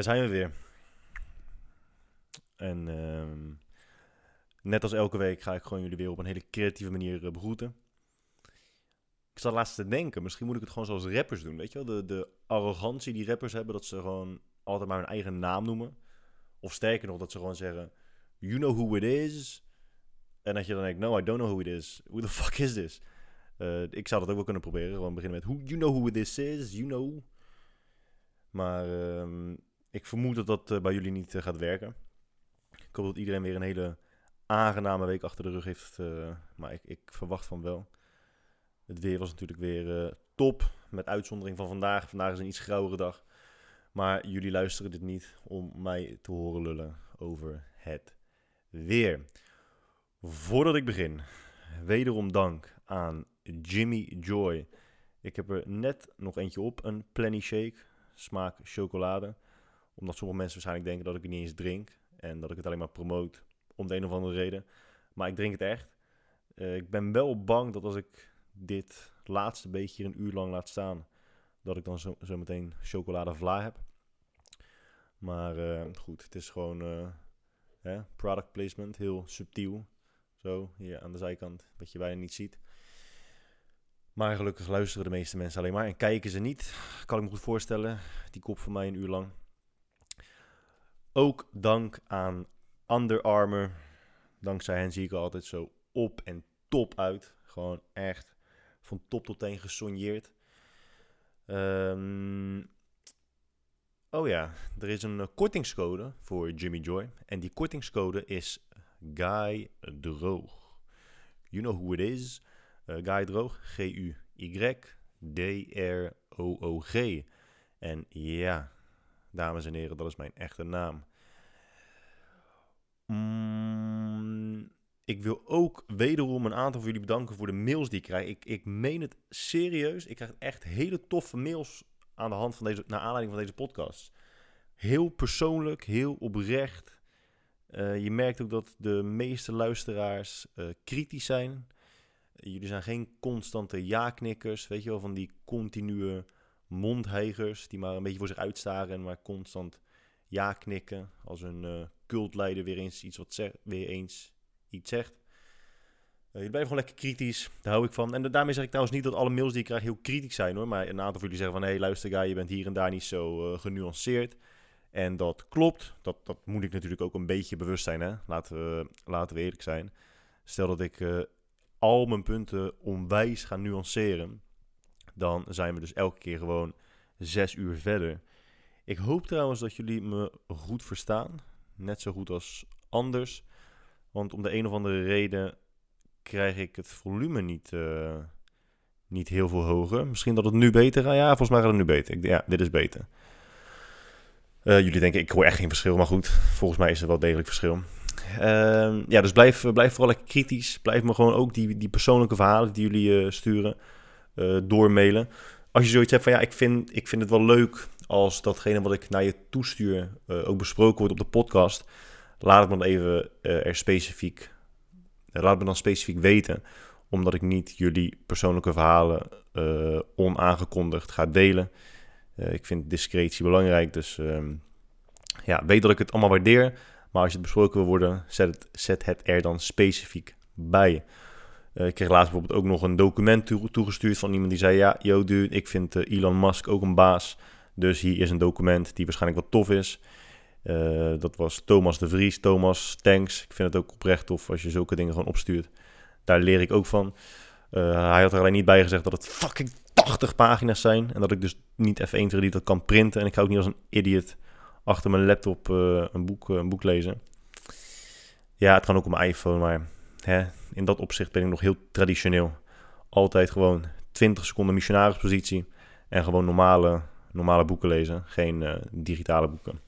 Daar zijn we weer. En ehm, net als elke week ga ik gewoon jullie weer op een hele creatieve manier uh, begroeten. Ik zat laatst te denken, misschien moet ik het gewoon zoals rappers doen. Weet je wel, de, de arrogantie die rappers hebben, dat ze gewoon altijd maar hun eigen naam noemen. Of sterker nog, dat ze gewoon zeggen, you know who it is. En dat je dan denkt, no, I don't know who it is. Who the fuck is this? Uh, ik zou dat ook wel kunnen proberen. Gewoon beginnen met, who, you know who this is, you know. Maar uh, ik vermoed dat dat uh, bij jullie niet uh, gaat werken. Ik hoop dat iedereen weer een hele aangename week achter de rug heeft. maar ik, ik, verwacht van wel. Het weer was natuurlijk weer top. Met uitzondering van vandaag. Vandaag is een iets grauwere dag. Maar jullie luisteren dit niet om mij te horen lullen over het weer. Voordat ik begin, wederom dank aan Jimmy Joy. Ik heb er net nog eentje op, een Plenty Shake, smaak chocolade. Omdat sommige mensen waarschijnlijk denken dat ik het niet eens drink en dat ik het alleen maar promoot om de een of andere reden. Maar ik drink het echt. Uh, ik ben wel bang dat als ik dit laatste beetje een uur lang laat staan, dat ik dan zo, zo meteen chocolade vla heb. Maar uh, goed, het is gewoon hè, product placement, heel subtiel. Zo, hier aan de zijkant, wat je bijna niet ziet. Maar gelukkig luisteren de meeste mensen alleen maar en kijken ze niet. Kan ik me goed voorstellen. Die kop van mij een uur lang. Ook dank aan Under Armour. Dankzij hen zie ik er altijd zo op en top uit. Gewoon echt van top tot teen gesonjeerd. Um, oh ja, er is een uh, kortingscode voor Jimmy Joy. En die kortingscode is Guy Droog. You know who it is. Uh, Guy Droog, G-U-Y-D-R-O-O-G. En ja, dames en heren, dat is mijn echte naam. Mm, ik wil ook wederom een aantal van jullie bedanken voor de mails die ik krijg. Ik, ik meen het serieus. Ik krijg echt hele toffe mails aan de hand van deze, naar aanleiding van deze podcast. Heel persoonlijk, heel oprecht. Uh, je merkt ook dat de meeste luisteraars uh, kritisch zijn. Jullie zijn geen constante ja-knikkers, weet je wel, van die continue mondheigers die maar een beetje voor zich uitstaren en maar constant ja knikken als een uh, cultleider weer eens iets wat zegt, weer eens iets zegt. Uh, jullie blijven gewoon lekker kritisch, daar hou ik van. En daarmee zeg ik trouwens niet dat alle mails die ik krijg heel kritisch zijn hoor, maar een aantal van jullie zeggen van hé hey, luister guy, je bent hier en daar niet zo uh, genuanceerd. En dat klopt, dat, dat moet ik natuurlijk ook een beetje bewust zijn hè, laten we, laten we eerlijk zijn. Stel dat ik al mijn punten onwijs gaan nuanceren, dan zijn we dus elke keer gewoon zes uur verder. Ik hoop trouwens dat jullie me goed verstaan, net zo goed als anders. Want om de een of andere reden krijg ik het volume niet, uh, niet heel veel hoger. Misschien dat het nu beter gaat. Ja, volgens mij gaat het nu beter. Ik, ja, dit is beter. Uh, jullie denken, ik hoor echt geen verschil. Maar goed, volgens mij is er wel degelijk verschil. Uh, ja, dus blijf, blijf vooral kritisch. Blijf me gewoon ook die, die persoonlijke verhalen die jullie uh, sturen uh, doormailen. Als je zoiets hebt van ja, ik vind, ik vind het wel leuk als datgene wat ik naar je toestuur ook besproken wordt op de podcast. Laat het me dan even er specifiek, laat me dan specifiek weten. Omdat ik niet jullie persoonlijke verhalen onaangekondigd ga delen. ik vind discretie belangrijk, dus ehm, ja, weet dat ik het allemaal waardeer. Maar als het besproken wil worden, zet het, zet het er dan specifiek bij. Uh, ik kreeg laatst bijvoorbeeld ook nog een document toegestuurd van iemand die zei: Ja, yo, dude, ik vind uh, Elon Musk ook een baas. Dus hier is een document die waarschijnlijk wat tof is. Uh, dat was Thomas de Vries. Thomas, thanks. Ik vind het ook oprecht tof als je zulke dingen gewoon opstuurt. Daar leer ik ook van. hij had er alleen niet bij gezegd dat het fucking 80 pagina's zijn. En dat ik dus niet even 1, 2, 3 dat kan printen. En ik ga ook niet als een idiot achter mijn laptop een, boek, een boek lezen. Ja, het kan ook op mijn iPhone, maar in dat opzicht ben ik nog heel traditioneel. Altijd gewoon 20 seconden missionarispositie en gewoon normale, normale boeken lezen, geen uh, digitale boeken.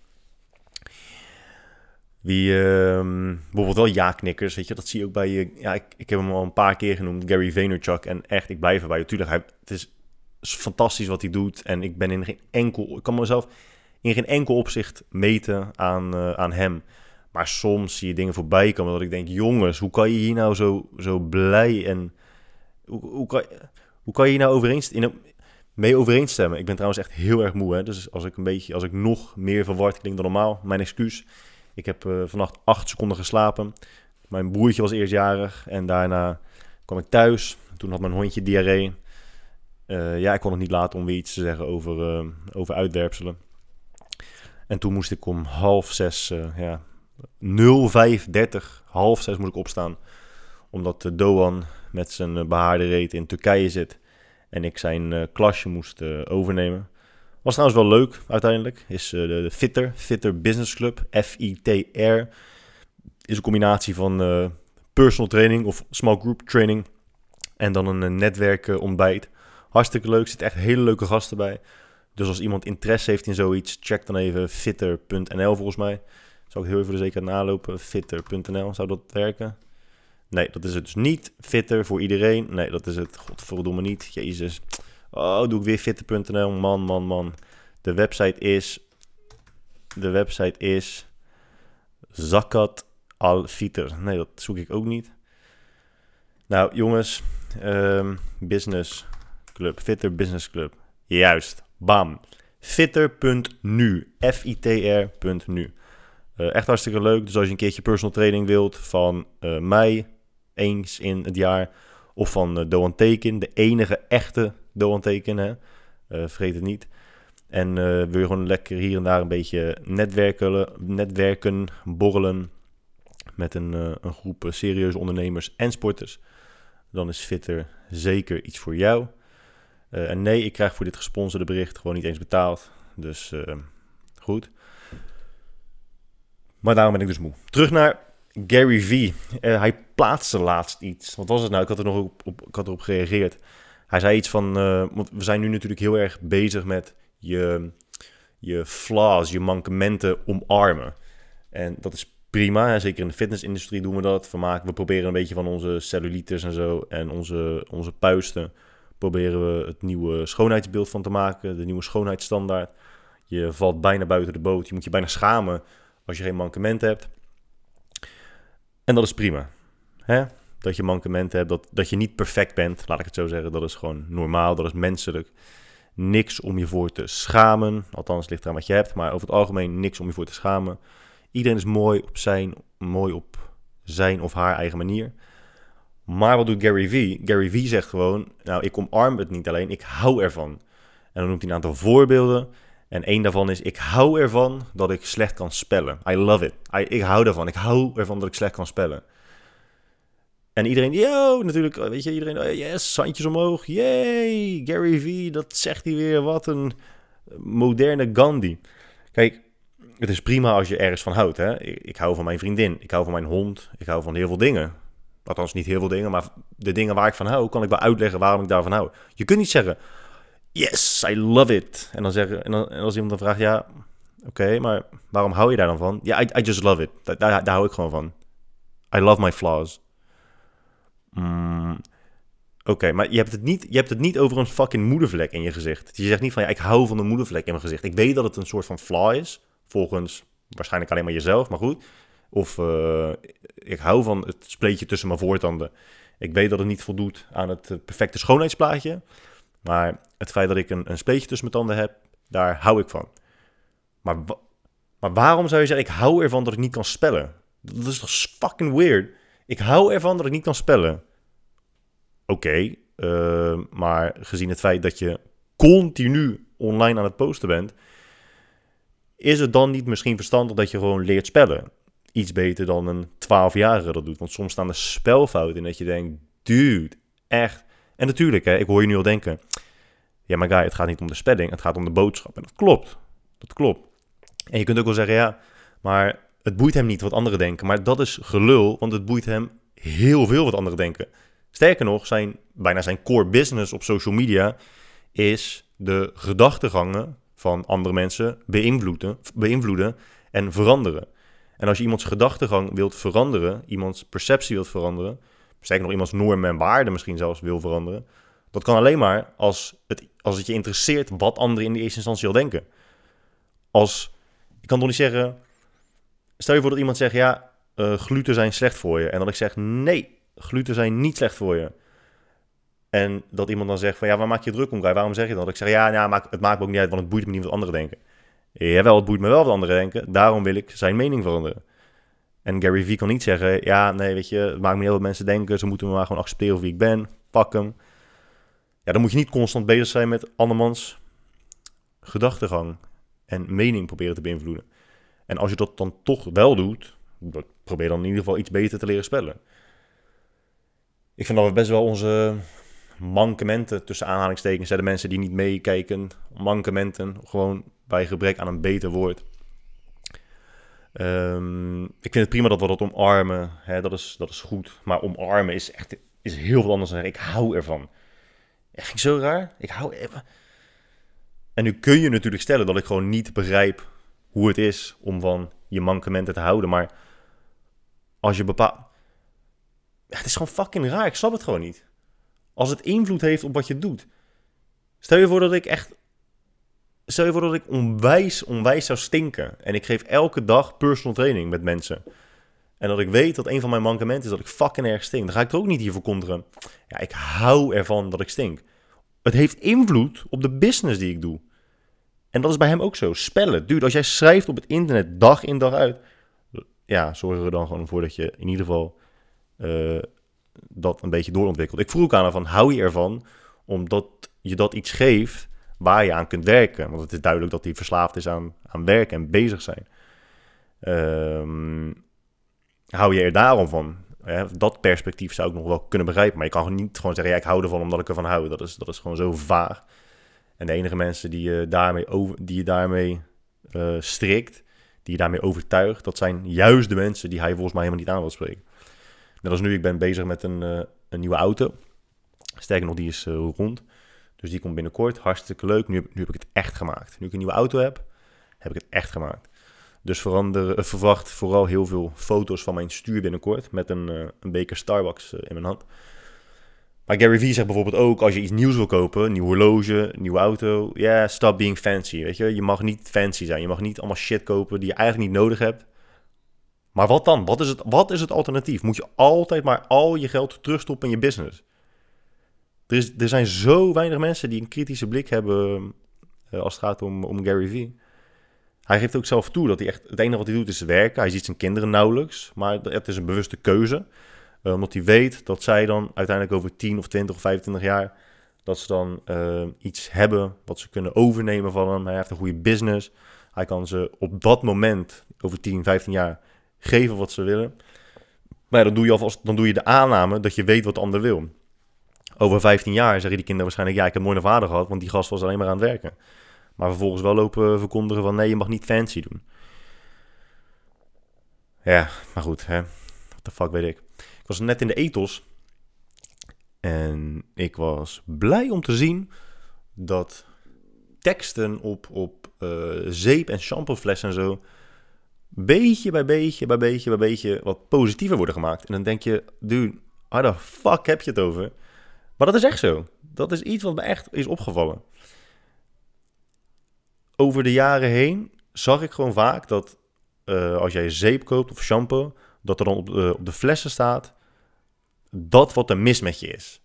Wie uh, bijvoorbeeld wel ja-knikkers, weet je, dat zie je ook bij je. Ja, ik, ik heb hem al een paar keer genoemd, Gary Vaynerchuk. En echt, ik blijf erbij. Natuurlijk, hij, het is, is fantastisch wat hij doet. En ik ben in geen enkel. Ik kan mezelf in geen enkel opzicht meten aan, uh, aan hem. Maar soms zie je dingen voorbij komen dat ik denk, jongens, hoe kan je hier nou zo, zo blij en... Hoe, hoe, kan, hoe kan je hier nou overeenst... In mee overeenstemmen. Ik ben trouwens echt heel erg moe. Hè? Dus als ik een beetje, als ik nog meer verward klink dan normaal, mijn excuus. Ik heb uh, vannacht acht seconden geslapen. Mijn broertje was eerstjarig en daarna kwam ik thuis. Toen had mijn hondje diarree. Uh, ja, ik kon het niet laten om weer iets te zeggen over, uh, over uitwerpselen. En toen moest ik om half zes, ja, 0530, half zes moest ik opstaan. Omdat Doan met zijn behaarde reet in Turkije zit. En ik zijn klasje moest overnemen. Was trouwens wel leuk uiteindelijk. Is de, Fitter, Fitter Business Club, F-I-T-R. Is een combinatie van personal training of small group training. En dan een netwerkontbijt. Hartstikke leuk, zitten echt hele leuke gasten bij. Dus als iemand interesse heeft in zoiets, check dan even fitter.nl volgens mij. Zou ik heel even zekerheid nalopen. Fitter.nl, zou dat werken? Nee, dat is het dus niet. Fitter voor iedereen. Nee, dat is het. Godverdomme niet. Jezus. Oh, doe ik weer fitter.nl. Man, man, man. De website is... De website is... Zakat al Fitter. Nee, dat zoek ik ook niet. Nou, jongens. Um, business Club. Fitter Business Club. Juist. Bam. Fitter.nu. F-I-T-R.nu. Uh, echt hartstikke leuk. Dus als je een keertje personal training wilt van uh, mij eens in het jaar. Of van uh, Doan Teken. De enige echte Doan Teken. Hè? vergeet het niet. En wil je gewoon lekker hier en daar een beetje netwerken, netwerken borrelen. Met een, een groep serieuze ondernemers en sporters. Dan is Fitter zeker iets voor jou. En nee, ik krijg voor dit gesponsorde bericht gewoon niet eens betaald. Dus goed. Maar daarom ben ik dus moe. Terug naar Gary Vee. Uh, hij plaatste laatst iets. Wat was het nou? Ik had er nog op, op ik had erop gereageerd. Hij zei iets van... want we zijn nu natuurlijk heel erg bezig met je, je flaws, je mankementen omarmen. En dat is prima. Zeker in de fitnessindustrie doen we dat. We, maken, we proberen een beetje van onze cellulitis en zo... en onze, onze puisten proberen we het nieuwe schoonheidsbeeld van te maken, de nieuwe schoonheidsstandaard. Je valt bijna buiten de boot. Je moet je bijna schamen als je geen mankement hebt. En dat is prima. Hè? Dat je mankement hebt, dat, dat je niet perfect bent, laat ik het zo zeggen. Dat is gewoon normaal, dat is menselijk. Niks om je voor te schamen. Althans, ligt eraan wat je hebt. Maar over het algemeen niks om je voor te schamen. Iedereen is mooi op zijn, mooi op zijn of haar eigen manier. Maar wat doet Gary Vee? Gary Vee zegt gewoon, nou, ik omarm het niet alleen, ik hou ervan. En dan noemt hij een aantal voorbeelden. En één daarvan is, ik hou ervan dat ik slecht kan spellen. I love it. Ik hou ervan. Ik hou ervan dat ik slecht kan spellen. En iedereen, yo, natuurlijk, weet je, iedereen, oh, yes, zandjes omhoog, yay, Gary Vee, dat zegt hij weer, wat een moderne Gandhi. Kijk, het is prima als je ergens van houdt, hè. Ik, ik hou van mijn vriendin, ik hou van mijn hond, ik hou van heel veel dingen. Althans, niet heel veel dingen, maar de dingen waar ik van hou, kan ik wel uitleggen waarom ik daarvan hou. Je kunt niet zeggen, yes, I love it. En dan zeggen, en, en als iemand dan vraagt, ja, oké, maar waarom hou je daar dan van? Ja, I, just love it. Daar, hou ik gewoon van. I love my flaws. Mm, oké, maar je hebt, het niet, je hebt het niet over een fucking moedervlek in je gezicht. Je zegt niet van, ja, ik hou van een moedervlek in mijn gezicht. Ik weet dat het een soort van flaw is, volgens waarschijnlijk alleen maar jezelf, maar goed. Of uh, ik hou van het spleetje tussen mijn voortanden. Ik weet dat het niet voldoet aan het eh, perfecte schoonheidsplaatje. Maar het feit dat ik een, een spleetje tussen mijn tanden heb, daar hou ik van. Maar, maar waarom zou je zeggen, ik hou ervan dat ik niet kan spellen? Dat is toch fucking weird? Ik hou ervan dat ik niet kan spellen. Oké, uh, maar gezien het feit dat je continu online aan het posten bent, is het dan niet misschien verstandig dat je gewoon leert spellen? iets beter dan een 12-jarige dat doet. Want soms staan er spelfouten in dat je denkt, dude, echt. En natuurlijk, hè, ik hoor je nu al denken, ja maar guy, het gaat niet om de spelling, het gaat om de boodschap. En dat klopt, dat klopt. En je kunt ook wel zeggen, ja, maar het boeit hem niet wat anderen denken. Maar dat is gelul, want het boeit hem heel veel wat anderen denken. Sterker nog, zijn, bijna zijn core business op social media is de gedachtegangen van andere mensen beïnvloeden, beïnvloeden en veranderen. En als je iemands gedachtegang wilt veranderen, iemands perceptie wilt veranderen, zeker nog iemands normen en waarden misschien zelfs wil veranderen, dat kan alleen maar als het, als het je interesseert wat anderen in de eerste instantie al denken. Als, ik kan toch niet zeggen, stel je voor dat iemand zegt, ja, uh, gluten zijn slecht voor je. En dat ik zeg, nee, gluten zijn niet slecht voor je. En dat iemand dan zegt van, ja, waar maak je druk om, Guy? Waarom zeg je dat? Ik zeg, ja, ja maak, het maakt me ook niet uit, want het boeit me niet wat anderen denken. Jawel, het boeit me wel wat anderen denken. Daarom wil ik zijn mening veranderen. En Gary Vee kan niet zeggen, ja, nee, weet je, het maakt me uit wat mensen denken. Ze moeten me maar gewoon accepteren wie ik ben. Pak hem. Ja, dan moet je niet constant bezig zijn met andermans gedachtegang en mening proberen te beïnvloeden. En als je dat dan toch wel doet, probeer dan in ieder geval iets beter te leren spellen. Ik vind dat we best wel onze mankementen, tussen aanhalingstekens, de mensen die niet meekijken, mankementen, gewoon bij gebrek aan een beter woord. Um, ik vind het prima dat we dat omarmen, hè, dat, is, dat is goed. Maar omarmen is echt is heel veel anders dan ik hou ervan. Echt zo raar. Ik hou even. En nu kun je natuurlijk stellen dat ik gewoon niet begrijp hoe het is om van je mankementen te houden. Maar als je bepaalt. Het is gewoon fucking raar. Ik snap het gewoon niet. Als het invloed heeft op wat je doet. Stel je voor dat ik echt. Stel je voor dat ik onwijs, onwijs zou stinken. En ik geef elke dag personal training met mensen. En dat ik weet dat een van mijn mankementen is dat ik fucking erg stink. Dan ga ik er ook niet hier voor konteren. Ja, ik hou ervan dat ik stink. Het heeft invloed op de business die ik doe. En dat is bij hem ook zo. Spellen. Dude, als jij schrijft op het internet dag in dag uit. Ja, zorgen we dan gewoon voor dat je in ieder geval uh, dat een beetje doorontwikkelt. Ik vroeg aan hem van, hou je ervan? Omdat je dat iets geeft waar je aan kunt werken. Want het is duidelijk dat hij verslaafd is aan, aan werken en bezig zijn. Um, hou je er daarom van? dat perspectief zou ik nog wel kunnen begrijpen. Maar je kan niet gewoon zeggen, ja, ik hou ervan omdat ik ervan hou. Dat is, dat is gewoon zo vaag. En de enige mensen die je daarmee, over, die je daarmee uh, strikt, die je daarmee overtuigt, dat zijn juist de mensen die hij volgens mij helemaal niet aan wil spreken. Net als nu, ik ben bezig met een, uh, een nieuwe auto. Sterker nog, die is uh, rond. Dus die komt binnenkort. Hartstikke leuk. Nu, nu heb ik het echt gemaakt. Nu ik een nieuwe auto heb, heb ik het echt gemaakt. Dus uh, verwacht vooral heel veel foto's van mijn stuur binnenkort. Met een, uh, een beker Starbucks uh, in mijn hand. Maar Gary Vee zegt bijvoorbeeld ook, als je iets nieuws wil kopen, een nieuw horloge, nieuwe auto, ja, stop being fancy, weet je. Je mag niet fancy zijn, je mag niet allemaal shit kopen die je eigenlijk niet nodig hebt. Maar wat dan? Wat is het, wat is het alternatief? Moet je altijd maar al je geld terugstoppen in je business? Er, er zijn zo weinig mensen die een kritische blik hebben als het gaat om, om Gary Vee. Hij geeft ook zelf toe dat hij echt het enige wat hij doet is werken. Hij ziet zijn kinderen nauwelijks, maar het is een bewuste keuze. Uh, omdat hij weet dat zij dan uiteindelijk over 10 of 20 of 25 jaar dat ze dan uh, iets hebben wat ze kunnen overnemen van hem. Hij heeft een goede business. Hij kan ze op dat moment, over 10, 15 jaar, geven wat ze willen. Maar dan doe je alvast dan doe je de aanname dat je weet wat de ander wil. Over 15 jaar zeggen die kinderen waarschijnlijk: Ja, ik heb een vader gehad, want die gast was alleen maar aan het werken. Maar vervolgens wel lopen verkondigen van nee, je mag niet fancy doen. Ja, maar goed, hè. What the fuck weet ik. Ik was net in de ethos. En ik was blij om te zien dat teksten op, op uh, zeep en shampooflessen en zo... beetje bij beetje bij beetje bij beetje wat positiever worden gemaakt. En dan denk je, dude, waar de fuck heb je het over? Maar dat is echt zo. Dat is iets wat me echt is opgevallen over de jaren heen zag ik gewoon vaak dat uh, als jij zeep koopt of shampoo, dat er dan op de, op de flessen staat dat wat er mis met je is.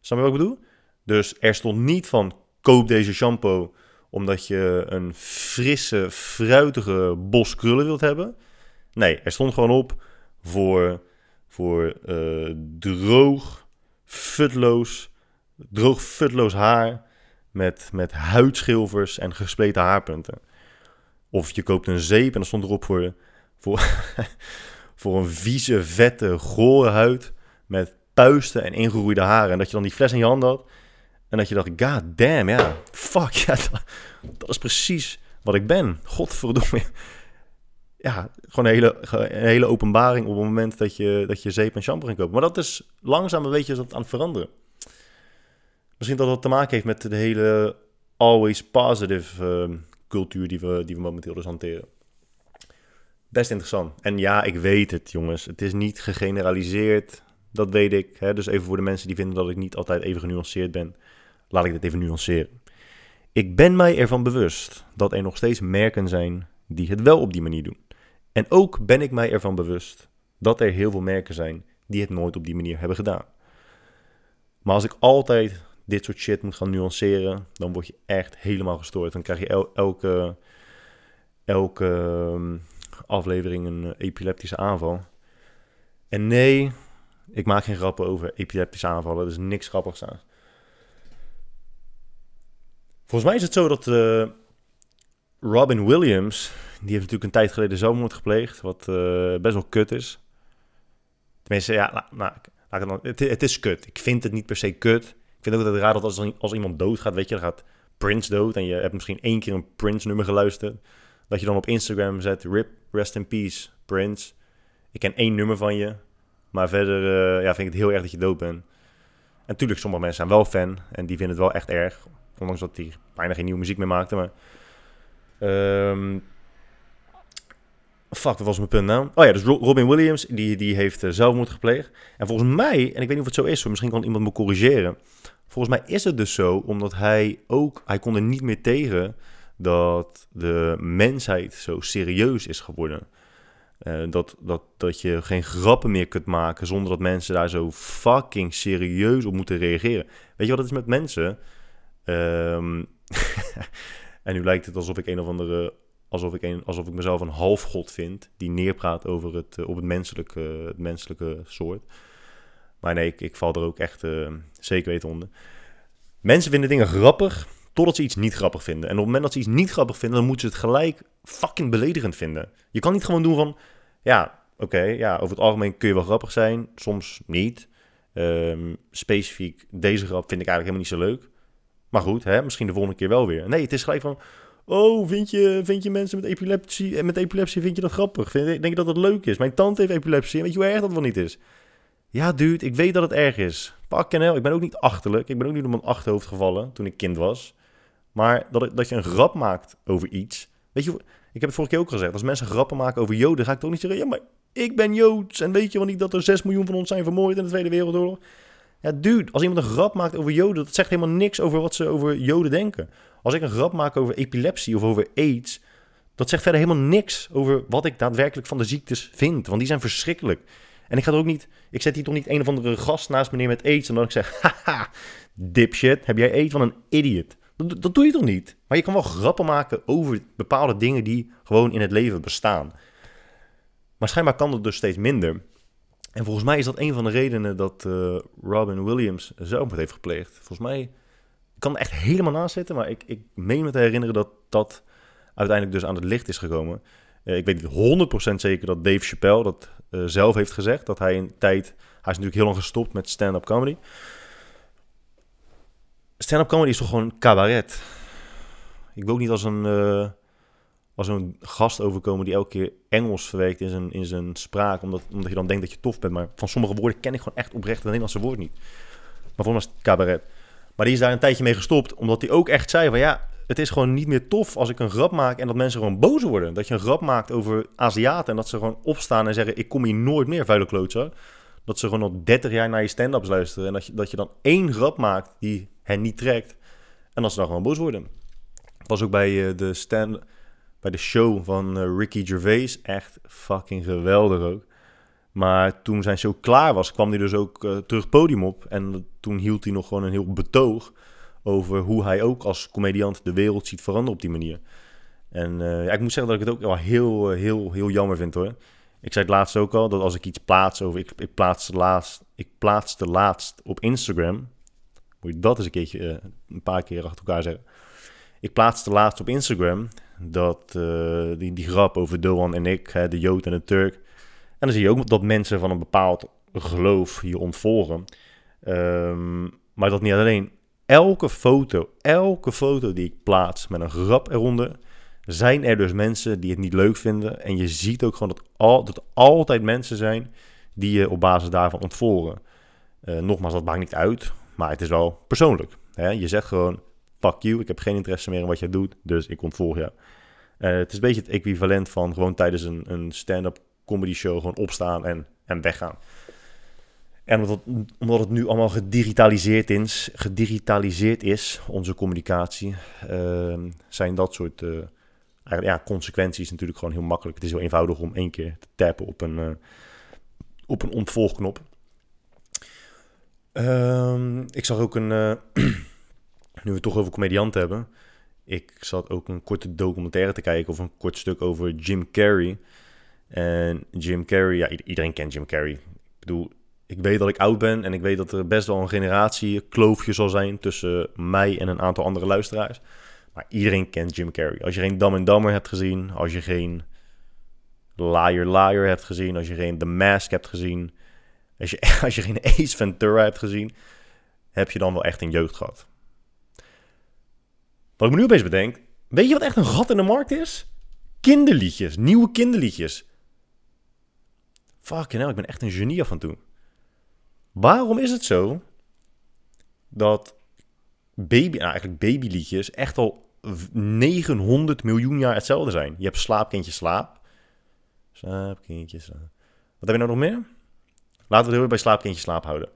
Snap je wat ik bedoel? Dus er stond niet van koop deze shampoo omdat je een frisse, fruitige bos krullen wilt hebben. Nee, er stond gewoon op voor, voor uh, droog, futloos, droog, futloos haar met, met huidschilvers en gespleten haarpunten. Of je koopt een zeep en dan stond erop voor, voor, voor een vieze, vette, gore huid met puisten en ingeroeide haren. En dat je dan die fles in je hand had en dat je dacht, god damn, ja, fuck, ja, dat, dat is precies wat ik ben. Godverdomme. Ja, gewoon een hele, hele openbaring op het moment dat je, dat je zeep en shampoo ging kopen. Maar dat is langzaam een beetje aan het veranderen. Misschien dat dat te maken heeft met de hele always positive uh, cultuur die we, die we momenteel dus hanteren. Best interessant. En ja, ik weet het, jongens. Het is niet gegeneraliseerd. Dat weet ik. Hè? Dus even voor de mensen die vinden dat ik niet altijd even genuanceerd ben. Laat ik dit even nuanceren. Ik ben mij ervan bewust dat er nog steeds merken zijn die het wel op die manier doen. En ook ben ik mij ervan bewust dat er heel veel merken zijn die het nooit op die manier hebben gedaan. Maar als ik altijd dit soort shit moet gaan nuanceren, dan word je echt helemaal gestoord. Dan krijg je el- elke, elke ehm, aflevering een eh, epileptische aanval. En nee, ik maak geen grappen over epileptische aanvallen. Er is niks grappigs aan. Volgens mij is het zo dat eh, Robin Williams, heeft natuurlijk een tijd geleden zelfmoord gepleegd, wat eh, best wel kut is. Tenminste, ja, nou, nou, laat ik het, dan- het, het is kut. Ik vind het niet per se kut. Ik vind ook dat het raar dat als, als iemand doodgaat, weet je, dan gaat Prince dood en je hebt misschien één keer een Prince nummer geluisterd, dat je dan op Instagram zet, rip, rest in peace, Prince. Ik ken één nummer van je, maar verder eh, ja, vind ik het heel erg dat je dood bent. En natuurlijk, sommige mensen zijn wel fan en die vinden het wel echt erg. Ondanks dat hij bijna geen nieuwe muziek meer maakte. Maar. ehm, fuck, wat was mijn punt nou? Oh ja, dus Ro- Robin Williams, die, die heeft eh, zelfmoord gepleegd. En volgens mij, en ik weet niet of het zo is, misschien kan iemand me corrigeren. Volgens mij is het dus zo, omdat hij ook, hij kon er niet meer tegen dat de mensheid zo serieus is geworden. Eh, dat, dat, dat je geen grappen meer kunt maken zonder dat mensen daar zo fucking serieus op moeten reageren. Weet je wat het is met mensen? Ehm, en nu lijkt het alsof ik een of andere, alsof ik, een, alsof ik mezelf een halfgod vind die neerpraat over het, eh, op het menselijke, het menselijke soort. Maar nee, ik, val er ook echt eh, zeker weten onder. Mensen vinden dingen grappig totdat ze iets niet grappig vinden. En op het moment dat ze iets niet grappig vinden, dan moeten ze het gelijk fucking beledigend vinden. Je kan niet gewoon doen van, ja, oké, ja, over het algemeen kun je wel grappig zijn, soms niet. Ehm, specifiek deze grap vind ik eigenlijk helemaal niet zo leuk. Maar goed, hè, misschien de volgende keer wel weer. Nee, het is gelijk van, oh, vind je, vind je mensen met epilepsie, en met epilepsie, vind je dat grappig? Vind, denk je dat dat leuk is? Mijn tante heeft epilepsie weet je hoe erg dat wel niet is? Ja, dude, ik weet dat het erg is. Pak en hel, ik ben ook niet achterlijk. Ik ben ook niet op mijn achterhoofd gevallen toen ik kind was. Maar dat, dat je een grap maakt over iets. Weet je, ik heb het vorige keer ook gezegd. Als mensen grappen maken over Joden, ga ik toch niet zeggen: ja, maar ik ben Joods. En weet je wel niet dat er 6 miljoen van ons zijn vermoord in de Tweede Wereldoorlog? Ja, dude, als iemand een grap maakt over Joden, dat zegt helemaal niks over wat ze over Joden denken. Als ik een grap maak over epilepsie of over AIDS, dat zegt verder helemaal niks over wat ik daadwerkelijk van de ziektes vind. Want die zijn verschrikkelijk. En ik ga er ook niet, ik zet hier toch niet een of andere gast naast meneer met AIDS en dan ik zeg, haha, dipshit, heb jij AIDS van een idiot? Dat, dat doe je toch niet? Maar je kan wel grappen maken over bepaalde dingen die gewoon in het leven bestaan. Maar schijnbaar kan dat dus steeds minder. En volgens mij is dat een van de redenen dat eh, Robin Williams zelfmoord heeft gepleegd. Volgens mij, ik kan er echt helemaal naast zitten, maar ik, ik meen me te herinneren dat dat uiteindelijk dus aan het licht is gekomen. Eh, ik weet niet 100% zeker dat Dave Chappelle dat eh, zelf heeft gezegd. Dat hij een tijd, hij is natuurlijk heel lang gestopt met stand-up comedy. Stand-up comedy is toch gewoon cabaret. Ik wil ook niet als een, als een gast overkomen die elke keer Engels verwerkt in zijn, in zijn spraak. Omdat, omdat je dan denkt dat je tof bent. Maar van sommige woorden ken ik gewoon echt oprecht het Nederlandse woord niet. Maar voor mij cabaret. Maar die is daar een tijdje mee gestopt. Omdat hij ook echt zei van ja, het is gewoon niet meer tof als ik een grap maak en dat mensen gewoon boos worden. Dat je een grap maakt over Aziaten en dat ze gewoon opstaan en zeggen ik kom hier nooit meer, vuile klootzak. Dat ze gewoon al 30 jaar naar je stand-ups luisteren en dat je, dat je dan één grap maakt die hen niet trekt. En dat ze dan gewoon boos worden. Ik was ook bij eh, de stand bij de show van eh, Ricky Gervais. Echt fucking geweldig ook. Maar toen zijn show klaar was, kwam hij dus ook eh, terug podium op. En toen hield hij nog gewoon een heel betoog over hoe hij ook als comediant de wereld ziet veranderen op die manier. En eh, ja, ik moet zeggen dat ik het ook wel heel, heel, heel jammer vind hoor. Ik zei het laatst ook al, dat als ik iets plaats over... Ik, ik, plaatste, laatst, ik plaatste laatst op Instagram... Moet je dat eens een keertje, een paar keer achter elkaar zeggen. Ik plaatste laatst op Instagram dat eh, die, die grap over Doan en ik, hè, de Jood en de Turk. En dan zie je ook dat mensen van een bepaald geloof je ontvolgen. Ehm, maar dat niet alleen. Elke foto, elke foto die ik plaats met een grap eronder, zijn er dus mensen die het niet leuk vinden. En je ziet ook gewoon dat, al, dat altijd mensen zijn die je op basis daarvan ontvolgen. Eh, nogmaals, dat maakt niet uit, maar het is wel persoonlijk. Hè? Je zegt gewoon, fuck you, ik heb geen interesse meer in wat jij doet, dus ik ontvolg jou. Eh, het is een beetje het equivalent van gewoon tijdens een, een stand-up comedy show gewoon opstaan en, en weggaan. En omdat, omdat het nu allemaal gedigitaliseerd is, gedigitaliseerd is onze communicatie, ehm, zijn dat soort eh, ja, consequenties natuurlijk gewoon heel makkelijk. Het is heel eenvoudig om één keer te tappen op een, eh, op een ontvolgknop. Ehm, ik zag ook een... nu we het toch over comedianten hebben. Ik zat ook een korte documentaire te kijken... of een kort stuk over Jim Carrey. En Jim Carrey... Ja, iedereen kent Jim Carrey. Ik bedoel, ik weet dat ik oud ben... en ik weet dat er best wel een generatie kloofje zal zijn... tussen mij en een aantal andere luisteraars. Maar iedereen kent Jim Carrey. Als je geen Dumb and Dumber hebt gezien... als je geen Liar Liar hebt gezien... als je geen The Mask hebt gezien... Als je, als je geen Ace Ventura hebt gezien, heb je dan wel echt een jeugd gehad. Wat ik me nu opeens bedenk, weet je wat echt een gat in de markt is? Kinderliedjes, nieuwe kinderliedjes. Fucking hell, ik ben echt een genie af en toe. Waarom is het zo dat baby, nou eigenlijk babyliedjes echt al v- 900 miljoen jaar hetzelfde zijn? Je hebt slaap, kindje, slaap. Slaap, kindje, slaap. Wat heb je nou nog meer? Laten we het heel bij slaapkindje slaap houden.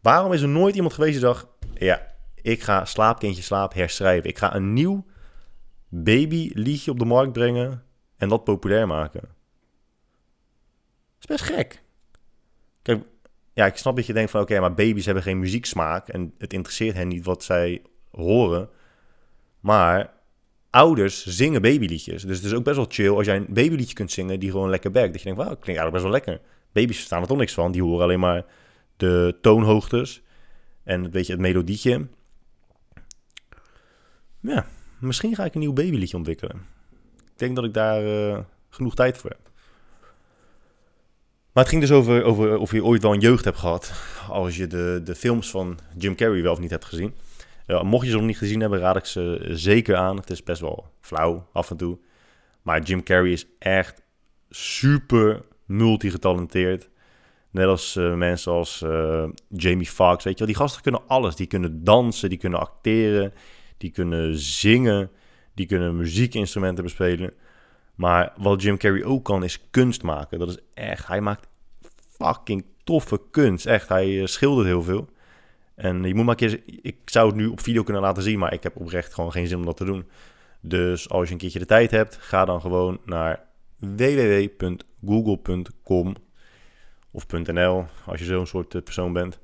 Waarom is er nooit iemand geweest die dacht... Ja, ik ga slaapkindje slaap herschrijven. Ik ga een nieuw babyliedje op de markt brengen... en dat populair maken. Dat is best gek. Kijk, ja, ik snap dat je denkt van... Oké, maar baby's hebben geen muzieksmaak... en het interesseert hen niet wat zij horen. Maar ouders zingen babyliedjes. Dus het is ook best wel chill als jij een babyliedje kunt zingen... die gewoon lekker backt. Dat je denkt, wauw, klinkt eigenlijk best wel lekker. Baby's verstaan er toch niks van. Die horen alleen maar de toonhoogtes en een beetje het melodietje. Ja, misschien ga ik een nieuw babyliedje ontwikkelen. Ik denk dat ik daar eh, genoeg tijd voor heb. Maar het ging dus over, over of je ooit wel een jeugd hebt gehad. Als je de, de films van Jim Carrey wel of niet hebt gezien. Ja, mocht je ze nog niet gezien hebben, raad ik ze zeker aan. Het is best wel flauw af en toe. Maar Jim Carrey is echt super multigetalenteerd. Net als eh, mensen als eh, Jamie Foxx, weet je wel. Die gasten kunnen alles. Die kunnen dansen, die kunnen acteren, die kunnen zingen, die kunnen muziekinstrumenten bespelen. Maar wat Jim Carrey ook kan, is kunst maken. Dat is echt, hij maakt fucking toffe kunst. Echt, hij eh, schildert heel veel. En je moet maar keer, ik zou het nu op video kunnen laten zien, maar ik heb oprecht gewoon geen zin om dat te doen. Dus als je een keertje de tijd hebt, ga dan gewoon naar www.google.com of .nl als je zo'n soort eh, persoon bent.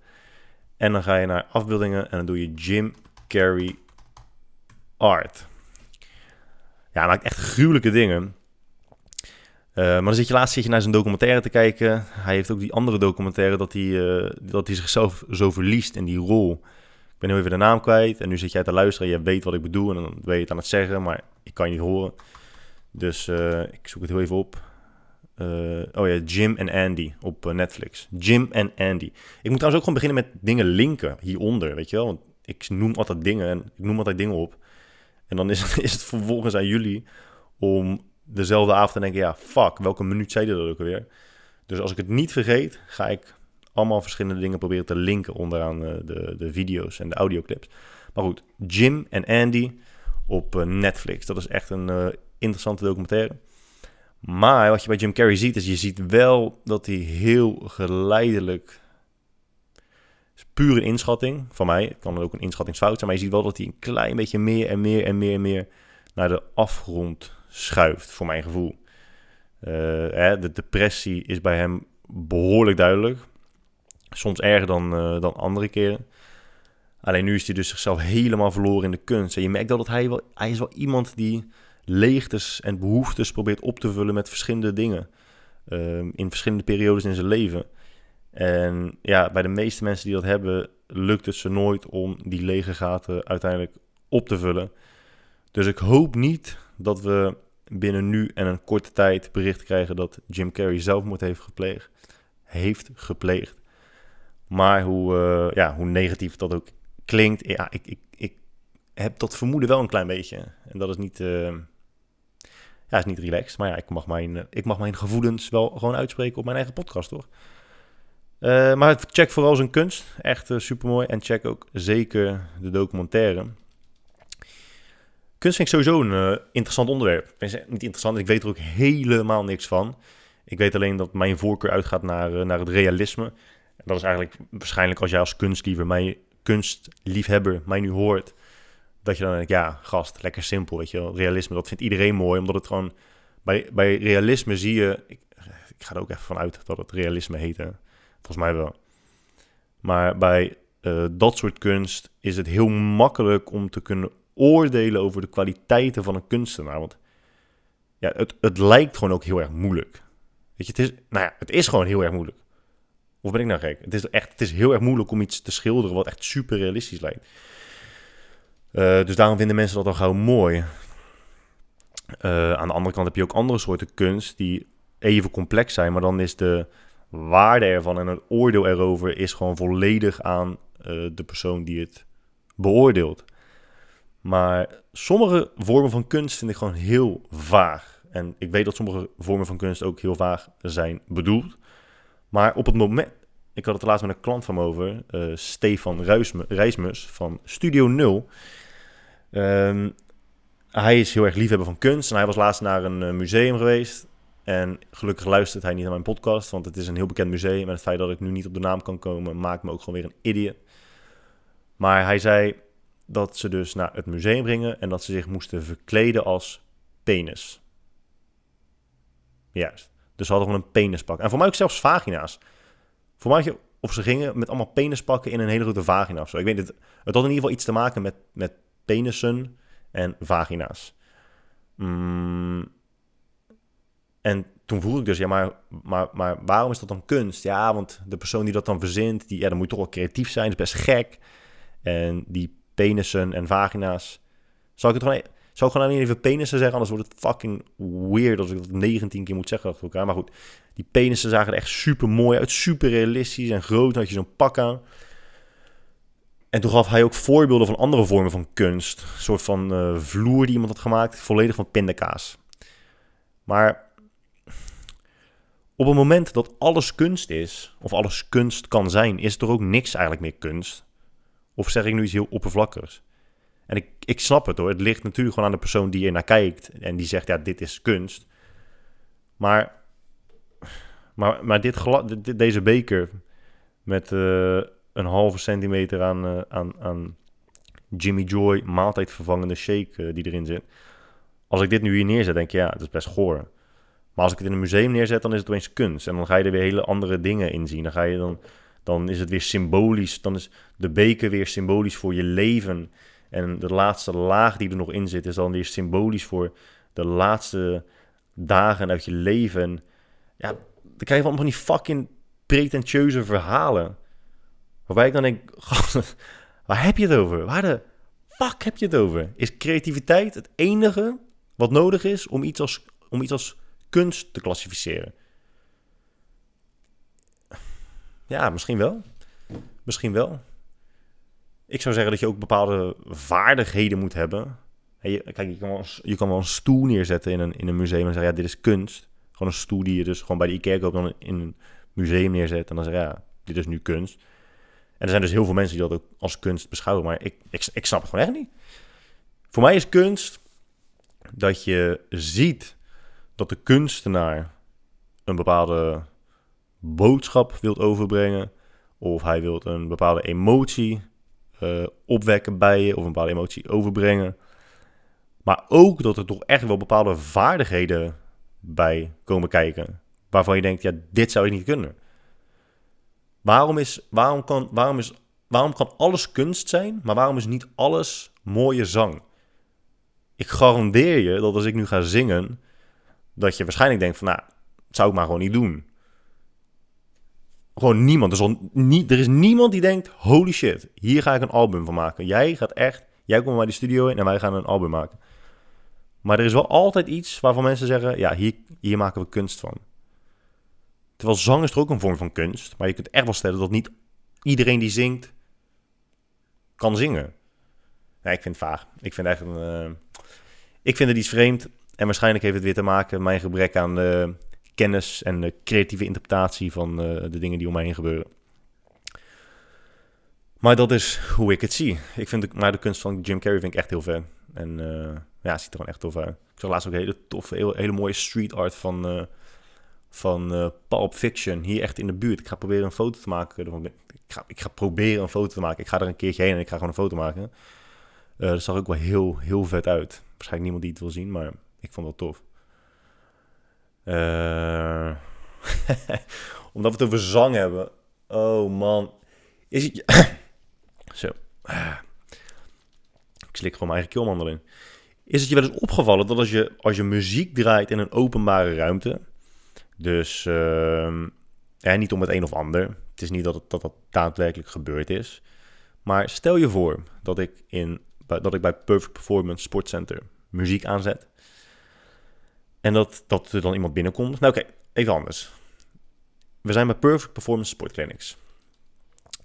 En dan ga je naar afbeeldingen en dan doe je Jim Carrey Art. Ja, hij maakt echt gruwelijke dingen. Eh, maar dan zit je laatst zit je naar zijn documentaire te kijken. Hij heeft ook die andere documentaire dat hij, eh, dat hij zichzelf zo verliest in die rol. Ik ben heel even de naam kwijt. En nu zit jij te luisteren. Je weet wat ik bedoel. En dan ben je het aan het zeggen. Maar ik kan je niet horen. Dus eh, ik zoek het heel even op. Oh ja, Jim en Andy op Netflix. Jim en Andy. Ik moet trouwens ook gewoon beginnen met dingen linken hieronder, weet je wel? Want ik noem altijd dingen en ik noem altijd dingen op. En dan is het, is het vervolgens aan jullie om dezelfde avond te denken, ja, fuck, welke minuut zei dat ook alweer? Dus als ik het niet vergeet, ga ik allemaal verschillende dingen proberen te linken onderaan eh, de, de video's en de audioclips. Maar goed, Jim en Andy op eh, Netflix. Dat is echt een eh, interessante documentaire. Maar wat je bij Jim Carrey ziet, is je ziet wel dat hij heel geleidelijk... is puur een inschatting van mij. Het kan ook een inschattingsfout zijn. Maar je ziet wel dat hij een klein beetje meer en meer en meer en meer naar de afgrond schuift, voor mijn gevoel. Eh, hè, de depressie is bij hem behoorlijk duidelijk. Soms erger dan, eh, dan andere keren. Alleen nu is hij dus zichzelf helemaal verloren in de kunst. En je merkt wel dat hij wel... Hij is wel iemand die leegtes en behoeftes probeert op te vullen met verschillende dingen. Ehm, in verschillende periodes in zijn leven. En ja, bij de meeste mensen die dat hebben, lukt het ze nooit om die lege gaten uiteindelijk op te vullen. Dus ik hoop niet dat we binnen nu en een korte tijd bericht krijgen dat Jim Carrey zelfmoord heeft gepleegd. Heeft gepleegd. Maar hoe, eh, ja, hoe negatief dat ook klinkt, ja, ik, ik, ik heb dat vermoeden wel een klein beetje. En dat is niet, eh, ja, is niet relaxed. Maar ja, ik mag, mijn, eh, ik mag mijn gevoelens wel gewoon uitspreken op mijn eigen podcast, toch? Eh, maar check vooral zijn kunst. Echt super supermooi. En check ook zeker de documentaire. Kunst vind ik sowieso een eh, interessant onderwerp. Ik niet interessant, ik weet er ook helemaal niks van. Ik weet alleen dat mijn voorkeur uitgaat naar, eh, naar het realisme. En dat is eigenlijk waarschijnlijk als jij als kunstliever, mij, kunstliefhebber mij nu hoort, dat je dan denkt, ja, gast, lekker simpel, weet je wel. Realisme, dat vindt iedereen mooi, omdat het gewoon... Bij, bij realisme zie je... Ik, ik ga er ook even van uit dat het realisme heet, hè. Volgens mij wel. Maar bij eh, dat soort kunst is het heel makkelijk om te kunnen oordelen over de kwaliteiten van een kunstenaar. Want ja, het, het lijkt gewoon ook heel erg moeilijk. Weet je, het is, nou ja, het is gewoon heel erg moeilijk. Of ben ik nou gek? Het is echt, het is heel erg moeilijk om iets te schilderen wat echt super realistisch lijkt. Eh, dus daarom vinden mensen dat dan gauw mooi. Eh, aan de andere kant heb je ook andere soorten kunst die even complex zijn, maar dan is de waarde ervan en het oordeel erover is gewoon volledig aan eh, de persoon die het beoordeelt. Maar sommige vormen van kunst vind ik gewoon heel vaag. En ik weet dat sommige vormen van kunst ook heel vaag zijn bedoeld. Maar op het moment, ik had het laatst met een klant van me over, uh, Stefan Rijsmus van Studio Nul. Um, hij is heel erg liefhebber van kunst en hij was laatst naar een eh, museum geweest. En gelukkig luistert hij niet naar mijn podcast, want het is een heel bekend museum. En het feit dat ik nu niet op de naam kan komen, maakt me ook gewoon weer een idiot. Maar hij zei dat ze dus naar het museum gingen en dat ze zich moesten verkleden als penis. Juist. Dus ze hadden gewoon een penispak. En voor mij ook zelfs vagina's. Voor mij, of ze gingen met allemaal penispakken in een hele grote vagina of zo. Ik weet het. Het had in ieder geval iets te maken met, met penissen en vagina's. Mm. En toen vroeg ik dus, ja, maar, maar, maar waarom is dat dan kunst? Ja, want de persoon die dat dan verzint, die, ja, dan moet toch wel creatief zijn, is best gek. En die penissen en vagina's. Zal ik het gewoon, zou ik gewoon alleen even penissen zeggen, anders wordt het fucking weird als ik dat 19 keer moet zeggen achter elkaar. Maar goed, die penissen zagen er echt super mooi uit, super realistisch en groot. Had je zo'n pak aan. En toen gaf hij ook voorbeelden van andere vormen van kunst. Een soort van uh, vloer die iemand had gemaakt, volledig van pindakaas. Maar op het moment dat alles kunst is, of alles kunst kan zijn, is er ook niks eigenlijk meer kunst. Of zeg ik nu iets heel oppervlakkigs? En ik, ik snap het hoor. Het ligt natuurlijk gewoon aan de persoon die er naar kijkt. En die zegt, ja, dit is kunst. Maar, maar, maar dit, deze beker met uh, een halve centimeter aan, uh, aan, aan Jimmy Joy maaltijdvervangende shake uh, die erin zit. Als ik dit nu hier neerzet, denk je, ja, het is best goor. Maar als ik het in een museum neerzet, dan is het opeens kunst. En dan ga je er weer hele andere dingen in zien. Dan, ga je dan, dan is het weer symbolisch. Dan is de beker weer symbolisch voor je leven. En de laatste laag die er nog in zit, is dan weer symbolisch voor de laatste dagen uit je leven. ja, dan krijg je van die fucking pretentieuze verhalen. Waarbij ik dan denk, waar heb je het over? Waar de fuck heb je het over? Is creativiteit het enige wat nodig is om iets als, om iets als kunst te klassificeren? Ja, misschien wel. Misschien wel. Ik zou zeggen dat je ook bepaalde vaardigheden moet hebben. je, kijk, je kan, wel, je kan een stoel neerzetten in een, in een museum en zeggen, ja, dit is kunst. Gewoon een stoel die je dus gewoon bij de Ikea koopt dan in een museum neerzet. En dan zeg je, ja, dit is nu kunst. En er zijn dus heel veel mensen die dat ook als kunst beschouwen. Maar ik, ik, ik snap het gewoon echt niet. Voor mij is kunst dat je ziet dat de kunstenaar een bepaalde boodschap wilt overbrengen. Of hij wil een bepaalde emotie uh, opwekken bij je. Of een bepaalde emotie overbrengen. Maar ook dat er toch echt wel bepaalde vaardigheden bij komen kijken. Waarvan je denkt, ja, dit zou ik niet kunnen. Waarom, is, waarom, kan, waarom, is, waarom kan alles kunst zijn, maar waarom is niet alles mooie zang? Ik garandeer je dat als ik nu ga zingen, dat je waarschijnlijk denkt van, nou, zou ik maar gewoon niet doen. Gewoon niemand. Er is, er is niemand die denkt, holy shit, hier ga ik een album van maken. Jij gaat echt, jij komt bij de studio in en wij gaan een album maken. Maar er is wel altijd iets waarvan mensen zeggen, ja, hier, hier maken we kunst van. Terwijl zang is er ook een vorm van kunst. Maar je kunt echt wel stellen dat niet iedereen die zingt, kan zingen. Ik vind het vaag. Ik vind, echt uh, ik vind het iets vreemd. En waarschijnlijk heeft het weer te maken met mijn gebrek aan de kennis en de creatieve interpretatie van uh, de dingen die om mij heen gebeuren. Maar dat is hoe ik het zie. Ik vind de, maar de kunst van Jim Carrey vind ik echt heel vet. En uh, ja, het ziet er gewoon echt tof uit. Ik zag laatst ook hele toffe, hele, mooie street art van van Pulp Fiction hier echt in de buurt. Ik ga proberen een foto te maken. Ik ga, ik ga proberen een foto te maken. Ik ga er een keertje heen en ik ga gewoon een foto maken. Dat zag ook wel heel, heel vet uit. Waarschijnlijk niemand die het wil zien, maar ik vond het tof. Uh, omdat we het over zang hebben. Oh man. Is het, Zo. Ik slik gewoon mijn eigen keelmandel in. Is het je wel eens opgevallen dat als je, als je muziek draait in een openbare ruimte... Dus ja, niet om het een of ander. Het is niet dat, dat dat daadwerkelijk gebeurd is. Maar stel je voor dat ik, in, dat ik bij Perfect Performance Sportcenter muziek aanzet. En dat, dat er dan iemand binnenkomt. Nou oké, even anders. We zijn bij Perfect Performance Sport Clinics.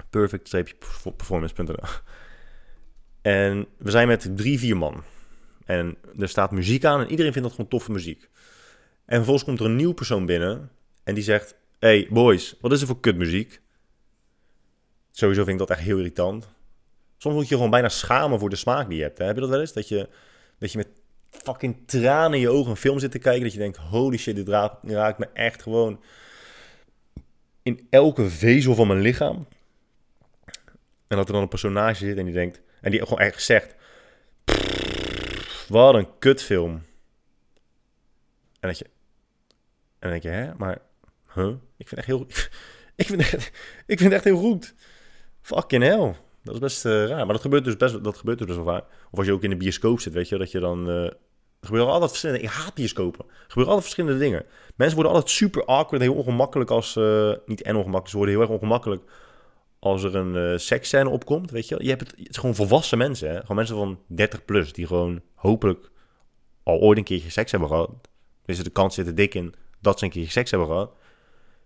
Perfect-performance.nl En we zijn met drie, vier man. En er staat muziek aan en iedereen vindt dat gewoon toffe muziek. En vervolgens komt er een nieuw persoon binnen en die zegt... Hey boys, wat is er voor kutmuziek? Sowieso vind ik dat echt heel irritant. Soms moet je gewoon bijna schamen voor de smaak die je hebt. Hè? Heb je dat wel eens? Dat je, dat je met fucking tranen in je ogen een film zit te kijken. Dat je denkt, holy shit, dit raakt, me echt gewoon in elke vezel van mijn lichaam. En dat er dan een personage zit en die denkt... En die gewoon echt zegt... Wat een kutfilm. En dat je... En dan denk je, hè? Maar... Ik vind echt heel... ik, vind het, ik vind echt heel goed. Fucking hell. Dat is best uh, raar. Maar dat gebeurt dus best, dat gebeurt dus best wel vaak. Of als je ook in de bioscoop zit, weet je, dat je dan... Uh, er gebeuren altijd verschillende... Ik haat bioscopen. Er gebeuren altijd verschillende dingen. Mensen worden altijd super awkward heel ongemakkelijk als... Uh, niet en ongemakkelijk, ze worden heel erg ongemakkelijk als er een seksscène opkomt, weet je. je hebt het, het is gewoon volwassen mensen. Gewoon mensen van 30 plus, die gewoon hopelijk al ooit een keertje seks hebben gehad. Dus de kans zit er dik in dat ze een keertje seks hebben gehad.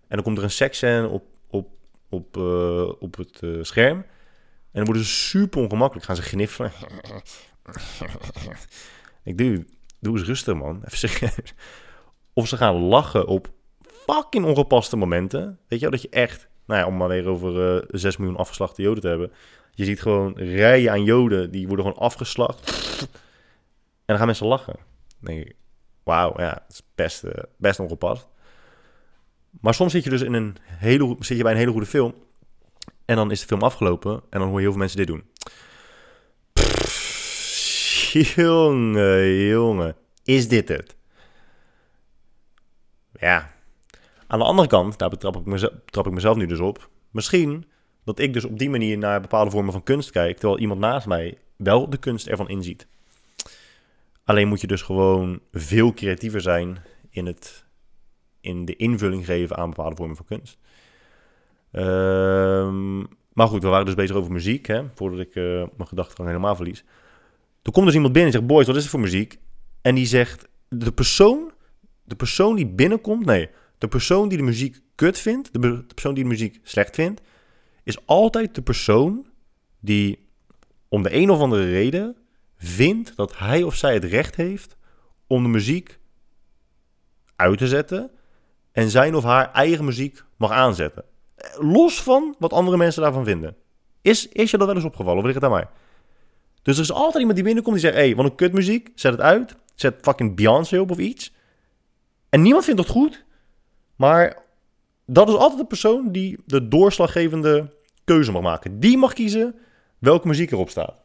En dan komt er een seksscène op, op, op, op het scherm. En dan worden ze super ongemakkelijk. Gaan ze gniffelen. Ik doe, doe eens rustig, man. Even. Of ze gaan lachen op fucking ongepaste momenten. Weet je wel, dat je echt... Nou ja, om maar weer over uh, 6 miljoen afgeslachte joden te hebben. Je ziet gewoon rijen aan joden, die worden gewoon afgeslacht. En dan gaan mensen lachen. Dan denk ik, wauw, ja, dat is best, uh, best ongepast. Maar soms zit je dus in een hele, zit je bij een hele goede film. En dan is de film afgelopen. En dan hoor je heel veel mensen dit doen. Jongen, jongen. Is dit het? Ja. Aan de andere kant, daar betrap ik, mezelf, betrap ik mezelf nu dus op. Misschien dat ik dus op die manier naar bepaalde vormen van kunst kijk. Terwijl iemand naast mij wel de kunst ervan inziet. Alleen moet je dus gewoon veel creatiever zijn in, het, in de invulling geven aan bepaalde vormen van kunst. Um, maar goed, we waren dus bezig over muziek, hè, voordat ik uh, mijn gedachten helemaal verlies. Toen komt dus iemand binnen en zegt, boys, wat is er voor muziek? En die zegt, de persoon, de persoon die binnenkomt, nee, de persoon die de muziek kut vindt, de, de persoon die de muziek slecht vindt, is altijd de persoon die om de een of andere reden vindt dat hij of zij het recht heeft om de muziek uit te zetten en zijn of haar eigen muziek mag aanzetten. Los van wat andere mensen daarvan vinden. Is, is je dat wel eens opgevallen of ligt het aan mij? Dus er is altijd iemand die binnenkomt die zegt: hey, wat een kutmuziek, zet het uit. Zet fucking Beyoncé op of iets. En niemand vindt dat goed. Maar dat is altijd de persoon die de doorslaggevende keuze mag maken. Die mag kiezen welke muziek erop staat.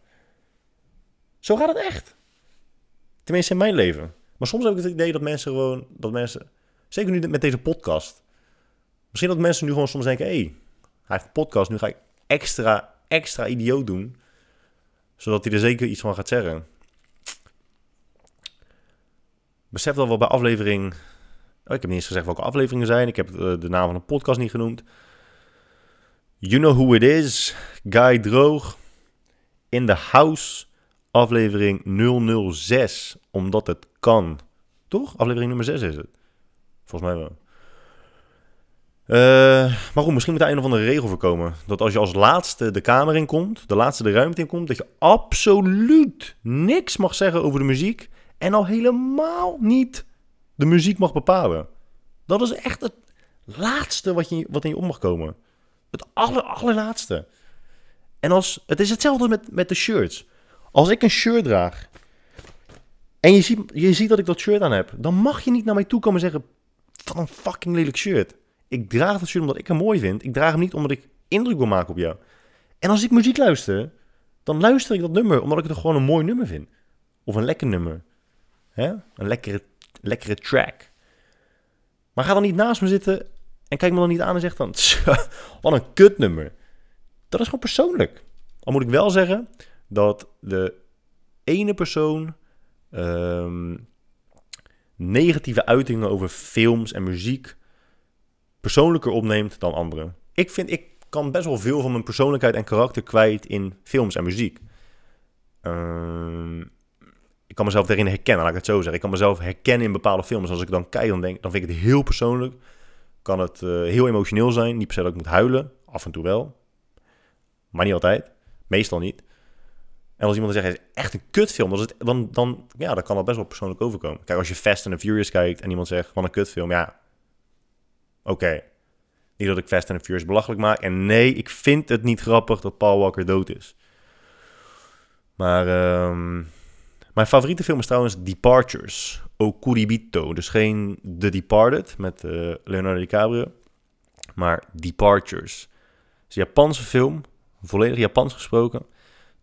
Zo gaat het echt. Tenminste in mijn leven. Maar soms heb ik het idee dat mensen gewoon, dat mensen, zeker nu met deze podcast, misschien dat mensen nu gewoon soms denken, hé, hey, hij heeft een podcast, nu ga ik extra, extra idioot doen, zodat hij er zeker iets van gaat zeggen. Besef dat wel bij aflevering, oh, ik heb niet eens gezegd welke afleveringen zijn, ik heb de, de naam van een podcast niet genoemd. You know who it is, Guy Droog, in the house aflevering 006, omdat het kan. Toch? Aflevering nummer 6 is het. Volgens mij wel. Uh, maar goed, misschien moet daar een of andere regel voor komen. Dat als je als laatste de kamer in komt, de laatste de ruimte in komt, dat je absoluut niks mag zeggen over de muziek. En al helemaal niet de muziek mag bepalen. Dat is echt het laatste wat, je, wat in je op mag komen. Het aller, allerlaatste. En als, het is hetzelfde met, met de shirts. Als ik een shirt draag en je ziet, je ziet dat ik dat shirt aan heb, dan mag je niet naar mij toe komen en zeggen: van een fucking lelijk shirt. Ik draag dat shirt omdat ik hem mooi vind. Ik draag hem niet omdat ik indruk wil maken op jou. En als ik muziek luister, dan luister ik dat nummer omdat ik het gewoon een mooi nummer vind. Of een lekker nummer. Hè? Een lekkere, lekkere track. Maar ga dan niet naast me zitten en kijk me dan niet aan en zeg dan: wat een kutnummer. Dat is gewoon persoonlijk. Al moet ik wel zeggen dat de ene persoon ehm, negatieve uitingen over films en muziek persoonlijker opneemt dan anderen. Ik vind, ik kan best wel veel van mijn persoonlijkheid en karakter kwijt in films en muziek. Ehm, ik kan mezelf erin herkennen, laat ik het zo zeggen. Ik kan mezelf herkennen in bepaalde films. Als ik dan kijk, dan, denk, dan vind ik het heel persoonlijk. Kan het eh, heel emotioneel zijn. Niet per se dat ik moet huilen. Af en toe wel. Maar niet altijd. Meestal niet. En als iemand dan zegt, het is echt een kutfilm, dan, dan, ja, dan kan dat best wel persoonlijk overkomen. Kijk, als je Fast and the Furious kijkt en iemand zegt, van een kutfilm, ja, oké. Niet dat ik Fast and Furious belachelijk maak. En nee, ik vind het niet grappig dat Paul Walker dood is. Maar ehm, mijn favoriete film is trouwens Departures. Okuribito. Dus geen The Departed met uh, Leonardo DiCaprio. Maar Departures. Het is een Japanse film. Volledig Japans gesproken.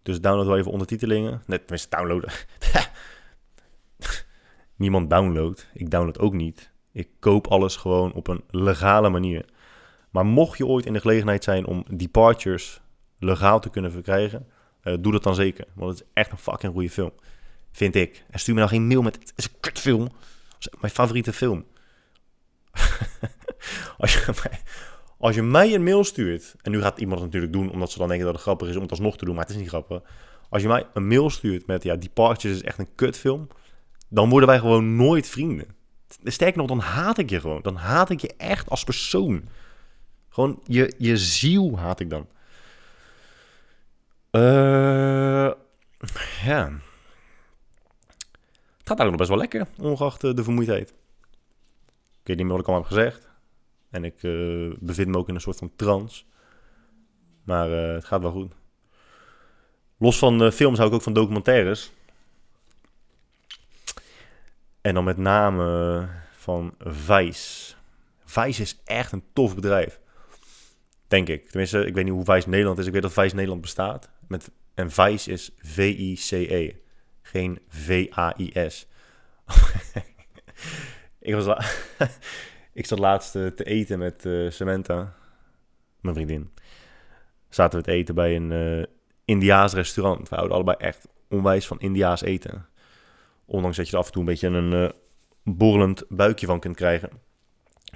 Dus download wel even ondertitelingen. Net, tenminste, downloaden. Niemand downloadt. Ik download ook niet. Ik koop alles gewoon op een legale manier. Maar mocht je ooit in de gelegenheid zijn om Departures legaal te kunnen verkrijgen, uh, doe dat dan zeker. Want het is echt een fucking goede film. Vind ik. En stuur me nou geen mail met, het is een kutfilm. Is mijn favoriete film. als, je mij, als je mij een mail stuurt, en nu gaat iemand het natuurlijk doen omdat ze dan denken dat het grappig is om het alsnog te doen, maar het is niet grappig. Als je mij een mail stuurt met, ja, Departures is echt een kutfilm, dan worden wij gewoon nooit vrienden. Sterker nog, dan haat ik je gewoon. Dan haat ik je echt als persoon. Gewoon je, je ziel haat ik dan. Uh, ja. Het gaat eigenlijk nog best wel lekker, ongeacht de vermoeidheid. Ik weet niet meer wat ik al heb gezegd. En ik uh, bevind me ook in een soort van trance. Maar het gaat wel goed. Los van films hou ik ook van documentaires. En dan met name van Vice. Vice is echt een tof bedrijf. Denk ik. Tenminste, ik weet niet hoe Vice Nederland is. Ik weet dat Vice Nederland bestaat. Met, en Vice is V-I-C-E. Geen V-A-I-S. ik, was ik zat laatst eh, te eten met uh, Samantha, mijn vriendin. Zaten we te eten bij een uh, Indiaas restaurant. We houden allebei echt onwijs van Indiaas eten. Ondanks dat je er af en toe een beetje een uh, borrelend buikje van kunt krijgen.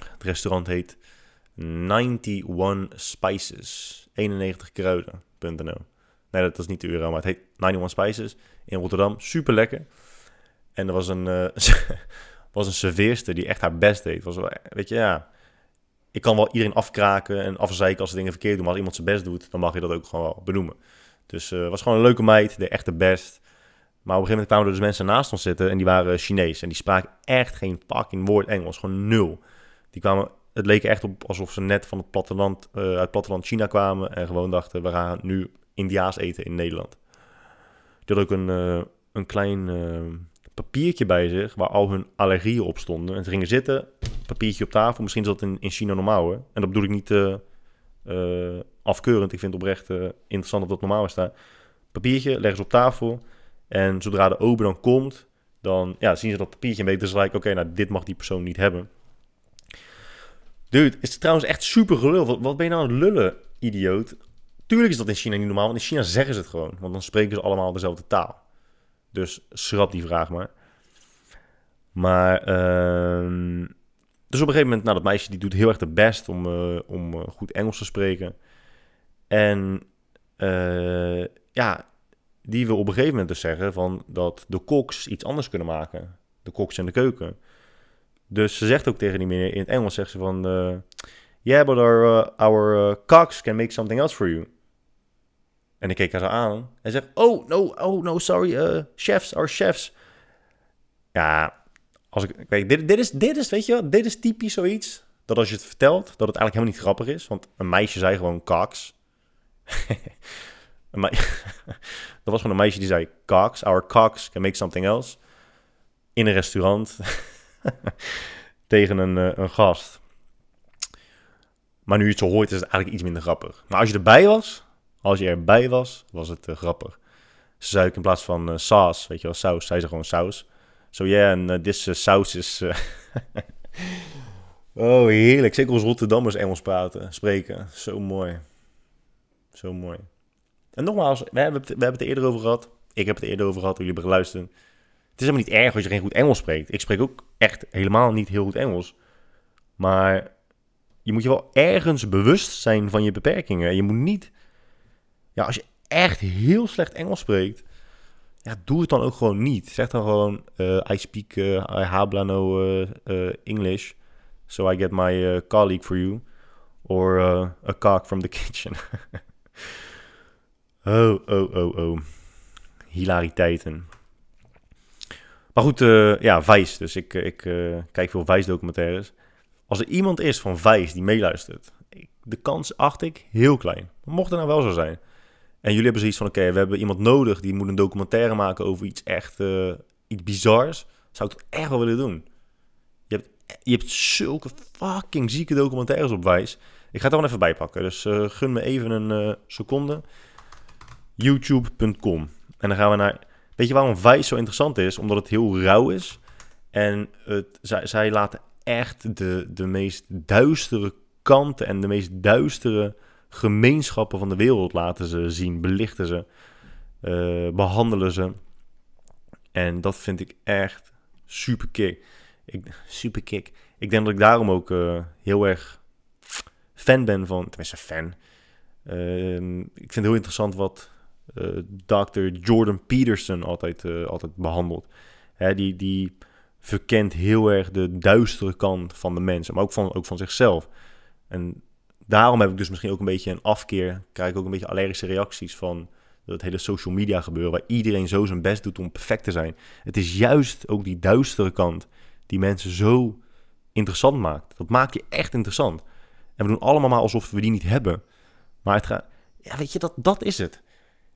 Het restaurant heet 91 Spices. 91 kruiden.nl. Nee, dat is niet de euro, maar het heet 91 Spices in Rotterdam. Super lekker. En er was een, uh, was een serveerster die echt haar best deed. Was, weet je, ja. Ik kan wel iedereen afkraken en afzeiken als ze dingen verkeerd doen. Maar als iemand zijn best doet, dan mag je dat ook gewoon wel benoemen. Dus uh, was gewoon een leuke meid, de echte best. Maar op een gegeven moment kwamen er dus mensen naast ons zitten en die waren Chinees. En die spraken echt geen fucking woord Engels, gewoon nul. Die kwamen het leek echt op alsof ze net van het platteland, uh, uit platteland China kwamen en gewoon dachten, we gaan nu Indiaas eten in Nederland. Die had ook een, uh, een klein uh, papiertje bij zich waar al hun allergieën op stonden. En ze gingen zitten, papiertje op tafel. Misschien is dat in, in China normaal hoor. En dat bedoel ik niet afkeurend. Ik vind het oprecht interessant dat dat normaal is daar. Papiertje, leggen ze op tafel. En zodra de ober dan komt, dan ja, zien ze dat papiertje en weten ze gelijk, oké, nou dit mag die persoon niet hebben. Dude, is het trouwens echt super gelul. Wat, ben je nou aan het lullen, idioot? Tuurlijk is dat in China niet normaal, want in China zeggen ze het gewoon. Want dan spreken ze allemaal dezelfde taal. Dus schrap die vraag maar. Maar, uh, dus op een gegeven moment, nou, dat meisje die doet heel erg de best om, uh, om uh, goed Engels te spreken. En uh, ja, die wil op een gegeven moment dus zeggen van dat de koks iets anders kunnen maken. De koks in de keuken. Dus ze zegt ook tegen die meneer in het Engels, zegt ze van... Uh, yeah, but our, uh, our uh, can make something else for you. En ik keek haar zo aan en zegt... Oh, no, oh, no, sorry, chefs, our chefs. Ja, als ik, weet, dit, dit, is, dit is, weet je dit is typisch zoiets... dat als je het vertelt, dat het eigenlijk helemaal niet grappig is. Want een meisje zei gewoon cocks. dat was gewoon een meisje die zei cocks, our cocks can make something else. In een restaurant... tegen een, uh, een gast. Maar nu je het zo hoort, is het eigenlijk iets minder grappig. Maar als je erbij was, als je erbij was, was het uh, grappig. Ze zei in plaats van uh, saus, weet je wel, saus, zei ze gewoon saus. Zo ja, en dit saus is... oh, heerlijk. Zeker als Rotterdammers Engels praten, spreken. Zo mooi. Zo mooi. En nogmaals, we hebben, het, we hebben het er eerder over gehad. Ik heb het er eerder over gehad, jullie hebben geluisterd. Het is helemaal niet erg als je geen goed Engels spreekt. Ik spreek ook echt helemaal niet heel goed Engels. Maar je moet je wel ergens bewust zijn van je beperkingen. Je moet niet... Ja, als je echt heel slecht Engels spreekt... Ja, doe het dan ook gewoon niet. Zeg dan gewoon... eh, I speak... eh, I habla no eh, eh, English. So I get my colleague for you. Or a cock from the kitchen. oh, oh, oh, oh. Hilariteiten. Maar goed, eh, ja, Vice. Dus ik, ik eh, kijk veel Vice-documentaires. Als er iemand is van Vice die meeluistert, de kans acht ik heel klein. Mocht het nou wel zo zijn. En jullie hebben zoiets van, oké, we hebben iemand nodig die moet een documentaire maken over iets echt, eh, iets bizars. Zou ik het echt wel willen doen. Je hebt, je hebt zulke fucking zieke documentaires op Vice. Ik ga het er gewoon even bij pakken. Dus eh, gun me even een eh, seconde. YouTube.com. En dan gaan we naar... Weet je waarom Vice zo interessant is? Omdat het heel rauw is. En het, zij, zij laten echt de, de meest duistere kanten en de meest duistere gemeenschappen van de wereld laten ze zien, belichten ze, eh, behandelen ze. En dat vind ik echt super kick. Ik, super kick. Ik denk dat ik daarom ook eh, heel erg fan ben van, tenminste fan. Ehm, ik vind het heel interessant wat Dr. Jordan Peterson altijd, eh, altijd behandelt. Hè, die, die verkent heel erg de duistere kant van de mensen, maar ook van, ook van zichzelf. En daarom heb ik dus misschien ook een beetje een afkeer, krijg ik ook een beetje allergische reacties van dat hele social media gebeuren, waar iedereen zo zijn best doet om perfect te zijn. Het is juist ook die duistere kant die mensen zo interessant maakt. Dat maakt je echt interessant. En we doen allemaal maar alsof we die niet hebben. Maar het gaat, ja, weet je, dat, dat is het.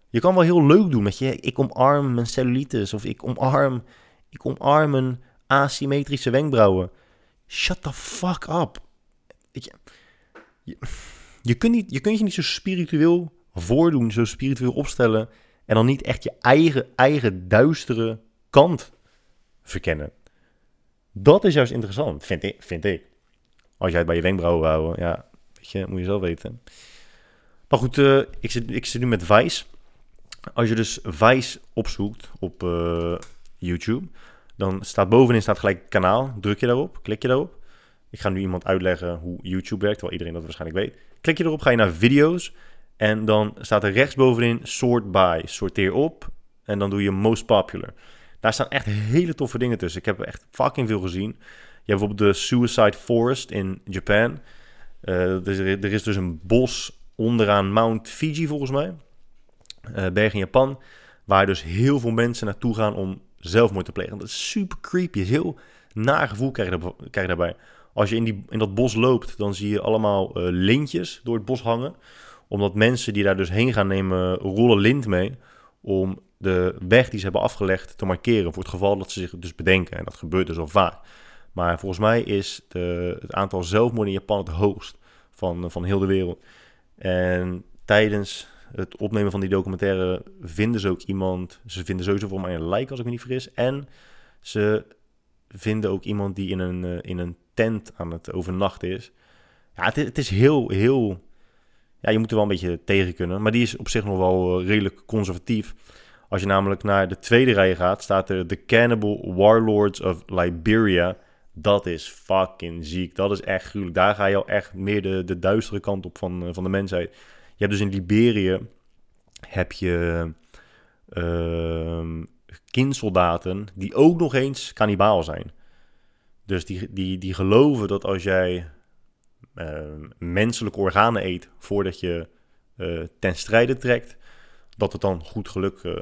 Je kan wel heel leuk doen met je, ik omarm mijn cellulitis of ik omarm, ik omarm mijn asymmetrische wenkbrauwen. Shut the fuck up. Je, je, je, kunt niet, je kunt je niet zo spiritueel voordoen, zo spiritueel opstellen en dan niet echt je eigen, eigen duistere kant verkennen. Dat is juist interessant, vind ik. Vind ik. Als jij het bij je wenkbrauwen houden, ja, weet je, moet je zelf weten. Maar goed, eh, ik, zit, ik zit nu met Vice. Als je dus Vice opzoekt op eh, YouTube, dan staat bovenin staat gelijk kanaal. Druk je daarop, klik je daarop. Ik ga nu iemand uitleggen hoe YouTube werkt, terwijl iedereen dat waarschijnlijk weet. Klik je erop, ga je naar video's. En dan staat er rechtsbovenin sort by. Sorteer op. En dan doe je most popular. Daar staan echt hele toffe dingen tussen. Ik heb echt fucking veel gezien. Je hebt bijvoorbeeld de Suicide Forest in Japan. Eh, er, er is dus een bos onderaan Mount Fiji volgens mij. Eh berg in Japan. Waar dus heel veel mensen naartoe gaan om zelfmoord te plegen. Dat is super creepy. Heel naar gevoel krijg je, daarbij. Als je in, die, in dat bos loopt, dan zie je allemaal eh, lintjes door het bos hangen. Omdat mensen die daar dus heen gaan nemen rollen lint mee. Om de weg die ze hebben afgelegd te markeren. Voor het geval dat ze zich dus bedenken. En dat gebeurt dus al vaak. Maar volgens mij is de, het aantal zelfmoorden in Japan het hoogst van, van heel de wereld. En tijdens het opnemen van die documentaire vinden ze ook iemand. Ze vinden sowieso voor mij een lijk, als ik me niet vergis. En ze vinden ook iemand die in een, eh, in een tent aan het overnachten is. Ja, het het is heel, heel... Ja, je moet er wel een beetje tegen kunnen. Maar die is op zich nog wel eh, redelijk conservatief. Als je namelijk naar de tweede rij gaat, staat er The Cannibal Warlords of Liberia. Dat is fucking ziek. Dat is echt gruwelijk. Daar ga je al echt meer de, de duistere kant op van, eh, van de mensheid. Je hebt dus in Liberië heb je ehm kindsoldaten die ook nog eens kannibaal zijn. Dus die, die, die geloven dat als jij ehm, menselijke organen eet voordat je eh, ten strijde trekt, dat het dan goed geluk eh,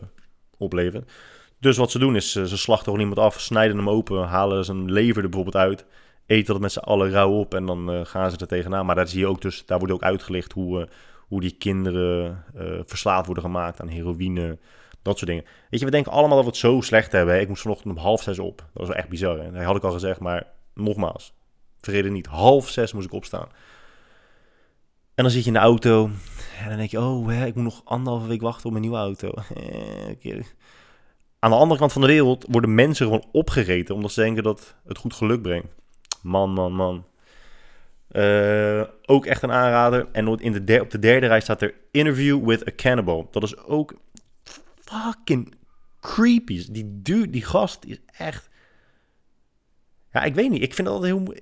oplevert. Dus wat ze doen is, eh, ze slachten gewoon iemand af, snijden hem open, halen zijn lever er bijvoorbeeld uit, eten dat met z'n allen rauw op en dan gaan ze er tegenaan. Maar daar zie je ook dus, daar wordt ook uitgelicht hoe, hoe die kinderen eh, verslaafd worden gemaakt aan heroïne, dat soort dingen. Weet je, we denken allemaal dat we het zo slecht hebben. Ik moest vanochtend om half zes op. Dat was echt bizar. Hè? Dat had ik al gezegd, maar nogmaals, vergeet niet. Half zes moest ik opstaan. En dan zit je in de auto en dan denk je, oh, hè, ik moet nog anderhalve week wachten op mijn nieuwe auto. Aan de andere kant van de wereld worden mensen gewoon opgegeten omdat ze denken dat het goed geluk brengt. Man, man, man. Eh, ook echt een aanrader. En in de op de derde rij staat er Interview with a Cannibal. Dat is ook fucking creepy. Die dude, die gast is echt... Ja, ik weet niet. Ik vind dat heel...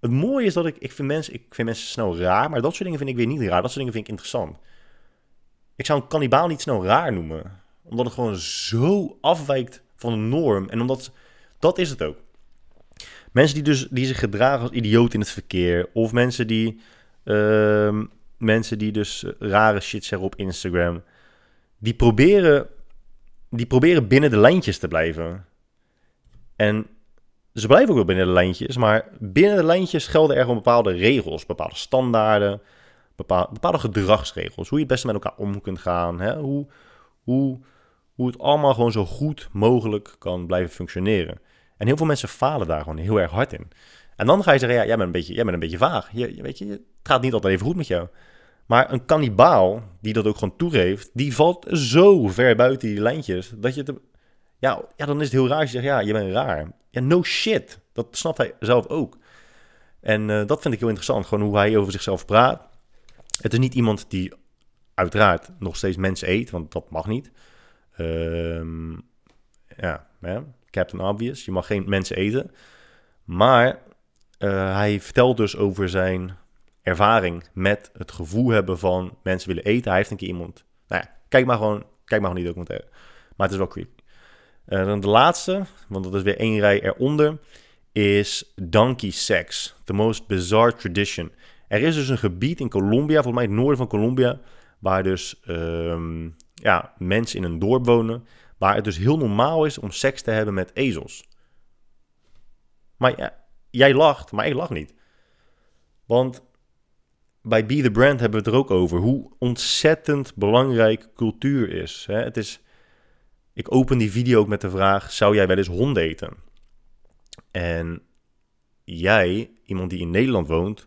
Het mooie is dat ik... Ik vind, mensen, ik vind mensen snel raar, maar dat soort dingen vind ik weer niet raar. Dat soort dingen vind ik interessant. Ik zou een kannibaal niet snel raar noemen. Omdat het gewoon zo afwijkt van de norm. En omdat... Dat is het ook. Mensen die, dus, die zich gedragen als idioot in het verkeer. Of mensen die... ehm, mensen die dus rare shit zeggen op Instagram. Die proberen... Die proberen binnen de lijntjes te blijven. En ze blijven ook wel binnen de lijntjes. Maar binnen de lijntjes gelden er gewoon bepaalde regels. Bepaalde standaarden. Bepaalde, bepaalde gedragsregels. Hoe je het beste met elkaar om kunt gaan. Hè? Hoe, hoe, hoe het allemaal gewoon zo goed mogelijk kan blijven functioneren. En heel veel mensen falen daar gewoon heel erg hard in. En dan ga je zeggen, ja, jij bent een beetje, jij bent een beetje vaag. Je, weet je, het gaat niet altijd even goed met jou. Maar een kannibaal, die dat ook gewoon toegeeft, die valt zo ver buiten die lijntjes, dat je het... Ja, ja, dan is het heel raar je zegt, ja, je bent raar. Ja, no shit. Dat snapt hij zelf ook. En eh, dat vind ik heel interessant, gewoon hoe hij over zichzelf praat. Het is niet iemand die uiteraard nog steeds mensen eet, want dat mag niet. Ehm, ja, hè, Captain Obvious, je mag geen mensen eten. Maar eh, hij vertelt dus over zijn ervaring met het gevoel hebben van mensen willen eten. Hij heeft een keer iemand... Nou ja, kijk maar gewoon, kijk maar gewoon die documentaire. Maar het is wel creepy. Eh, dan de laatste, want dat is weer één rij eronder, is Donkey Sex. The most bizarre tradition. Er is dus een gebied in Colombia, volgens mij het noorden van Colombia, waar dus ehm, ja, mensen in een dorp wonen, waar het dus heel normaal is om seks te hebben met ezels. Maar ja, jij lacht, maar ik lach niet. Want bij Be The Brand hebben we het er ook over hoe ontzettend belangrijk cultuur is. Het is. Ik open die video ook met de vraag: zou jij wel eens honden eten? En jij, iemand die in Nederland woont,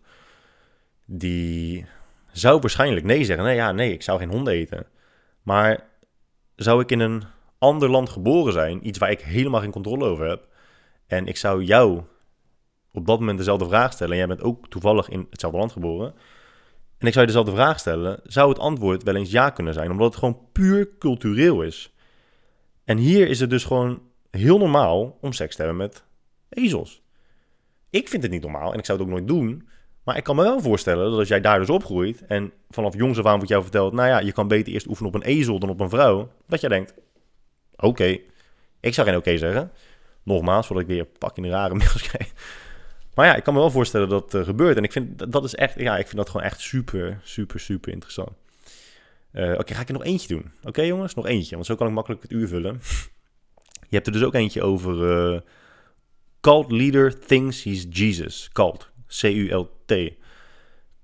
die zou waarschijnlijk nee zeggen. Nee, ja, nee, ik zou geen honden eten. Maar zou ik in een ander land geboren zijn, iets waar ik helemaal geen controle over heb, en ik zou jou op dat moment dezelfde vraag stellen, en jij bent ook toevallig in hetzelfde land geboren, en ik zou je dezelfde vraag stellen, zou het antwoord wel eens ja kunnen zijn, omdat het gewoon puur cultureel is. En hier is het dus gewoon heel normaal om seks te hebben met ezels. Ik vind het niet normaal en ik zou het ook nooit doen. Maar ik kan me wel voorstellen dat als jij daar dus opgroeit en vanaf jongs af aan wordt jou verteld, nou ja, je kan beter eerst oefenen op een ezel dan op een vrouw, dat jij denkt, oké, ik zou geen oké zeggen. Nogmaals, voordat ik weer pak in de rare mails krijg. Maar ja, ik kan me wel voorstellen dat het gebeurt. En ik vind dat- dat is echt, ja, ik vind dat gewoon echt super, super, super interessant. Eh, Oké, ga ik er nog eentje doen? Oké jongens, nog eentje, want zo kan ik makkelijk het uur vullen. Je hebt er dus ook eentje over eh, Cult Leader Thinks He's Jesus. Cult, C-U-L-T.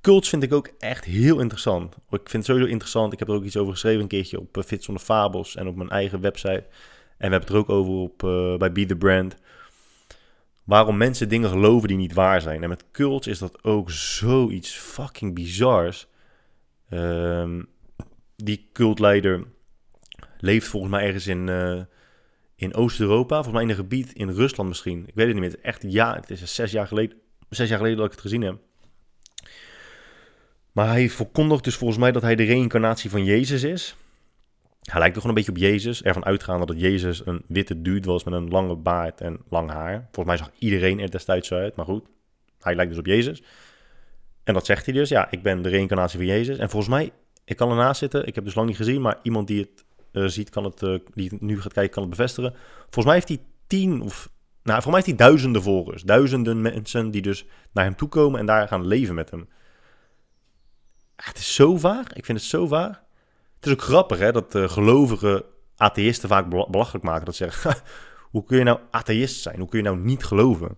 Cults vind ik ook echt heel interessant. Ik vind het sowieso interessant. Ik heb er ook iets over geschreven een keertje op uh, Fit zonder Fabels en op mijn eigen website. En we hebben het er ook over op, eh, bij Be The Brand. Waarom mensen dingen geloven die niet waar zijn. En met cults is dat ook zoiets fucking bizars. Ehm, die cultleider leeft volgens mij ergens in, eh, in Oost-Europa. Volgens mij in een gebied in Rusland misschien. Ik weet het niet meer. Het is echt ja, het is zes jaar geleden, zes jaar geleden dat ik het gezien heb. Maar hij verkondigt dus volgens mij dat hij de reïncarnatie van Jezus is. Hij lijkt gewoon een beetje op Jezus. Ervan uitgaande dat Jezus een witte dude was met een lange baard en lang haar. Volgens mij zag iedereen er destijds zo uit. Maar goed, hij lijkt dus op Jezus. En dat zegt hij dus. Ja, ik ben de reïncarnatie van Jezus. En volgens mij, ik kan ernaast zitten. Ik heb dus lang niet gezien. Maar iemand die het eh, ziet, kan het, eh, die nu gaat kijken, kan het bevestigen. Volgens mij heeft hij tien of... Nou, volgens mij heeft hij duizenden volgers. Duizenden mensen die dus naar hem toe komen en daar gaan leven met hem. Het is zo vaag. Ik vind het zo vaag. Het is ook grappig hè, dat uh, gelovige atheïsten vaak bela- belachelijk maken. Dat ze zeggen, hoe kun je nou atheïst zijn? Hoe kun je nou niet geloven?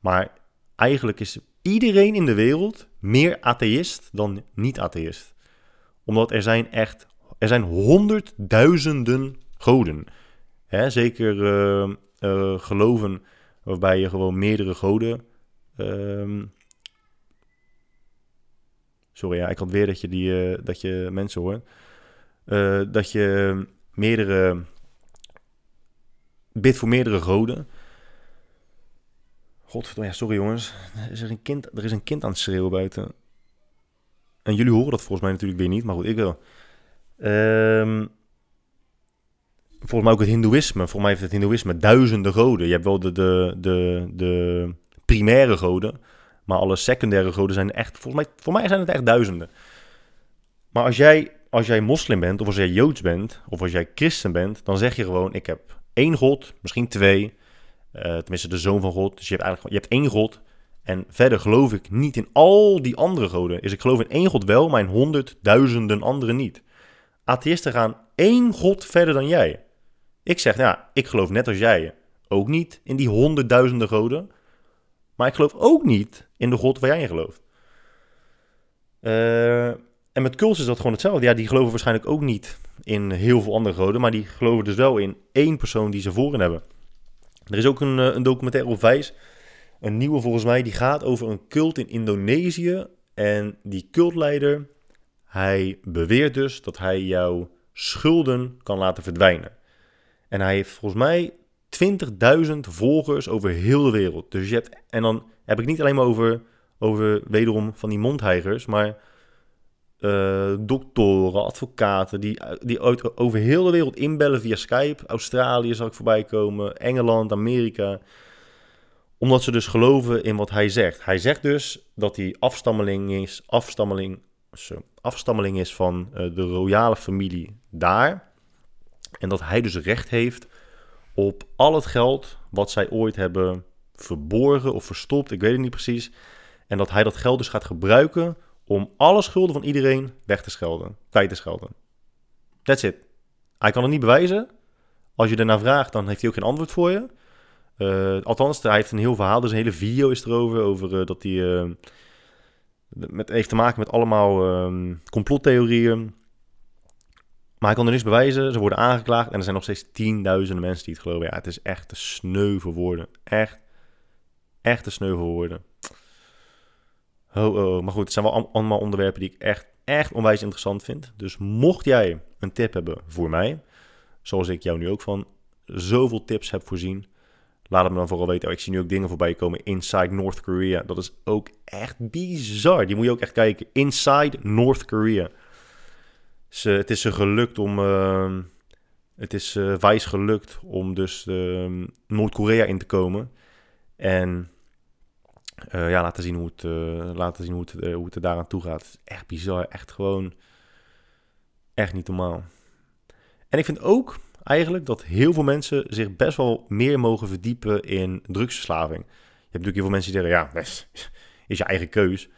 Maar eigenlijk is iedereen in de wereld meer atheïst dan niet-atheïst. Omdat er zijn echt, er zijn honderdduizenden goden. Hè, zeker eh, eh, geloven waarbij je gewoon meerdere goden... ehm, Sorry, ja, ik had weer dat je, die, eh, dat je mensen hoort. Eh, dat je meerdere. bidt voor meerdere goden. Godverdomme, ja, sorry jongens. Er is, een kind, er is een kind aan het schreeuwen buiten. En jullie horen dat volgens mij natuurlijk weer niet, maar goed, ik wel. Ehm, volgens mij ook het hindoeïsme. Volgens mij heeft het hindoeïsme duizenden goden. Je hebt wel de, de, de, de primaire goden, maar alle secundaire goden zijn echt, volgens mij, voor mij zijn het echt duizenden. Maar als jij, als jij moslim bent, of als jij joods bent, of als jij christen bent, dan zeg je gewoon, ik heb één god, misschien twee, uh, tenminste de zoon van god. Dus je hebt eigenlijk je hebt één god. En verder geloof ik niet in al die andere goden. Dus ik geloof in één god wel, maar in honderdduizenden anderen niet. Atheïsten gaan één god verder dan jij. Ik zeg, nou, ik geloof net als jij ook niet in die honderdduizenden goden. Maar ik geloof ook niet in de God waar jij in gelooft. Uh, en met Kults is dat gewoon hetzelfde. Ja, die geloven waarschijnlijk ook niet in heel veel andere goden. Maar die geloven dus wel in één persoon die ze voorin hebben. Er is ook een, eh, een documentaire op Vijs. Een nieuwe volgens mij. Die gaat over een cult in Indonesië. En die cultleider, hij beweert dus dat hij jouw schulden kan laten verdwijnen. En hij heeft volgens mij 20.000 volgers over heel de wereld. Dus je hebt, en dan heb ik niet alleen maar over, over wederom van die mondheigers, maar uh, doktoren, advocaten, die, die over heel de wereld inbellen via Skype. Australië zal ik voorbij komen, Engeland, Amerika. Omdat ze dus geloven in wat hij zegt. Hij zegt dus dat hij afstammeling is, afstammeling, afstammeling is van uh, de royale familie daar. En dat hij dus recht heeft op al het geld wat zij ooit hebben verborgen of verstopt, ik weet het niet precies. En dat hij dat geld dus gaat gebruiken om alle schulden van iedereen weg te schelden, kwijt te schelden. That's it. Hij kan het niet bewijzen. Als je ernaar vraagt, dan heeft hij ook geen antwoord voor je. Uh, althans, hij heeft een heel verhaal, dus een hele video is erover, over uh, dat hij... Uh, met, heeft te maken met allemaal ehm, complottheorieën. Maar hij kan er niets bewijzen. Ze worden aangeklaagd en er zijn nog steeds tienduizenden mensen die het geloven. Ja, het is echt te sneu woorden. Echt, echt te sneu voor woorden. Oh, oh, Maar goed, het zijn wel allemaal onderwerpen die ik echt, echt onwijs interessant vind. Dus mocht jij een tip hebben voor mij, zoals ik jou nu ook van zoveel tips heb voorzien, laat het me dan vooral weten. Oh, ik zie nu ook dingen voorbij komen. Inside North Korea. Dat is ook echt bizar. Die moet je ook echt kijken. Inside North Korea. Het is ze gelukt om. Uh, het is uh, wijs gelukt om dus uh, Noord-Korea in te komen. En uh, ja, laten zien hoe het, uh, laten zien hoe het, hoe het er daaraan toe gaat. Het is echt bizar. Echt gewoon. Echt niet normaal. En ik vind ook eigenlijk dat heel veel mensen zich best wel meer mogen verdiepen in drugsverslaving. Je hebt natuurlijk heel veel mensen die zeggen: ja, best is je eigen keus.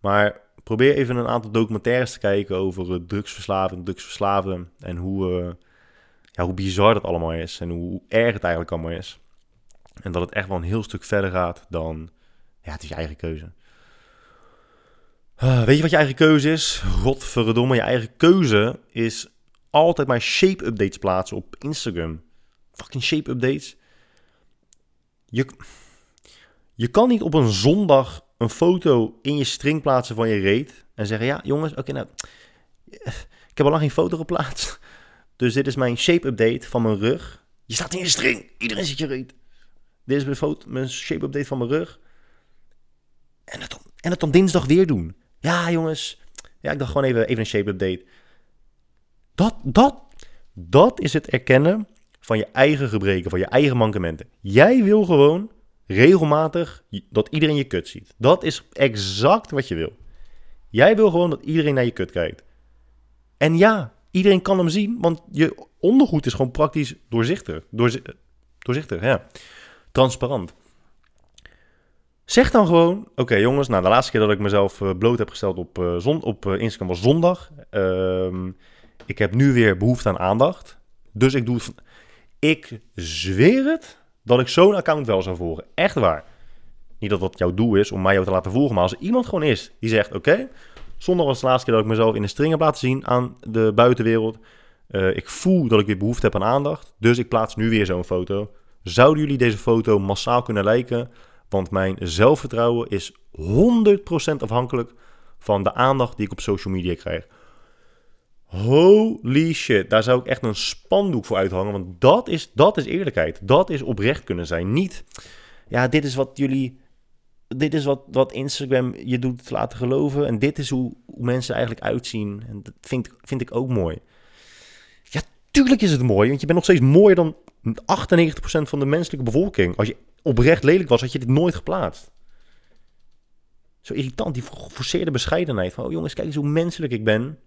Maar probeer even een aantal documentaires te kijken over drugsverslaving, drugsverslaafden en hoe, ja, hoe bizar dat allemaal is en hoe erg het eigenlijk allemaal is. En dat het echt wel een heel stuk verder gaat dan ja, het is je eigen keuze. Uh, weet je wat je eigen keuze is? Godverdomme, je eigen keuze is altijd maar shape updates plaatsen op Instagram. Fucking shape updates. Je, je kan niet op een zondag een foto in je string plaatsen van je reet. En zeggen, ja jongens, oké nou, ik heb al lang geen foto geplaatst. Dus dit is mijn shape update van mijn rug. Je staat in je string, iedereen ziet je reet. Dit is mijn, foto, mijn shape update van mijn rug. En het, en het dan dinsdag weer doen. Ja, jongens. Ja, ik dacht gewoon even, even een shape update. Dat, dat, dat is het erkennen van je eigen gebreken, van je eigen mankementen. Jij wil gewoon regelmatig dat iedereen je kut ziet. Dat is exact wat je wil. Jij wil gewoon dat iedereen naar je kut kijkt. En ja, iedereen kan hem zien, want je ondergoed is gewoon praktisch doorzichtig. doorzichtig, ja. Transparant. Zeg dan gewoon, oké jongens, nou de laatste keer dat ik mezelf uh, bloot heb gesteld op, uh, zon, op uh, Instagram was zondag. Uh, ik heb nu weer behoefte aan aandacht. Dus ik doe het. Ik zweer het dat ik zo'n account wel zou volgen. Echt waar. Niet dat dat jouw doel is om mij jou te laten volgen. Maar als er iemand gewoon is die zegt: Oké, zondag was de laatste keer dat ik mezelf in de string heb laten zien aan de buitenwereld. ik voel dat ik weer behoefte heb aan aandacht. Dus ik plaats nu weer zo'n foto. Zouden jullie deze foto massaal kunnen liken? Want mijn zelfvertrouwen is 100% afhankelijk van de aandacht die ik op social media krijg. Holy shit, daar zou ik echt een spandoek voor uithangen. Want dat is, dat is eerlijkheid. Dat is oprecht kunnen zijn. Niet, ja, dit is wat jullie, dit is wat, wat Instagram je doet laten geloven. En dit is hoe, hoe mensen eigenlijk uitzien. En dat vind, vind ik ook mooi. Ja, tuurlijk is het mooi, want je bent nog steeds mooier dan 98% van de menselijke bevolking. Als je oprecht lelijk was, had je dit nooit geplaatst. Zo irritant, die geforceerde bescheidenheid. Van, oh jongens, kijk eens hoe menselijk ik ben.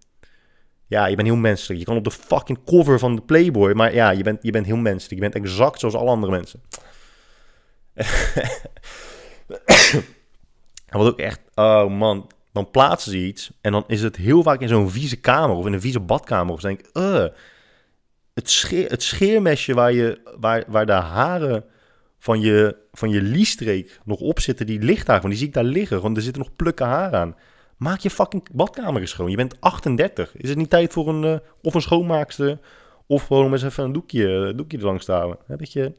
Ja, je bent heel menselijk. Je kan op de fucking cover van de Playboy, maar ja, je bent, je bent heel menselijk. Je bent exact zoals alle andere mensen. en wat ook echt, oh man, dan plaatsen ze iets en dan is het heel vaak in zo'n vieze kamer of in een vieze badkamer. Of ze denk uh, het, scheer, het scheermesje waar, je, waar, waar de haren van je, van je liestreek nog op zitten, die ligt daar gewoon. Die zie ik daar liggen, want er zitten nog plukken haar aan. Maak je fucking badkamer schoon. Je bent 38. Is het niet tijd voor een, uh, of een schoonmaakster, of gewoon om eens even een doekje, doekje er langs te halen. Een beetje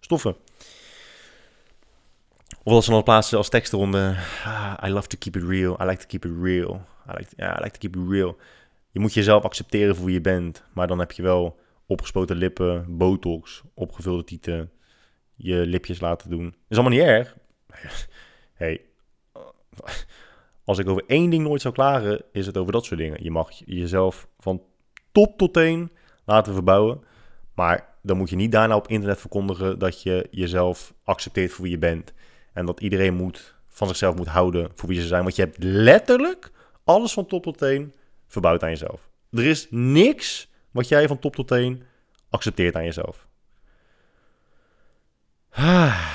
stoffen. Of als ze dan plaatsen als tekst eronder. Ah, I love to keep it real. I like to keep it real. I like, I like to keep it real. Je moet jezelf accepteren voor wie je bent. Maar dan heb je wel opgespoten lippen, botox, opgevulde tieten, je lipjes laten doen. is allemaal niet erg. hey, als ik over één ding nooit zou klagen, is het over dat soort dingen. Je mag jezelf van top tot teen laten verbouwen. Maar dan moet je niet daarna op internet verkondigen dat je jezelf accepteert voor wie je bent. En dat iedereen moet, van zichzelf moet houden voor wie ze zijn. Want je hebt letterlijk alles van top tot teen verbouwd aan jezelf. Er is niks wat jij van top tot teen accepteert aan jezelf. Ah,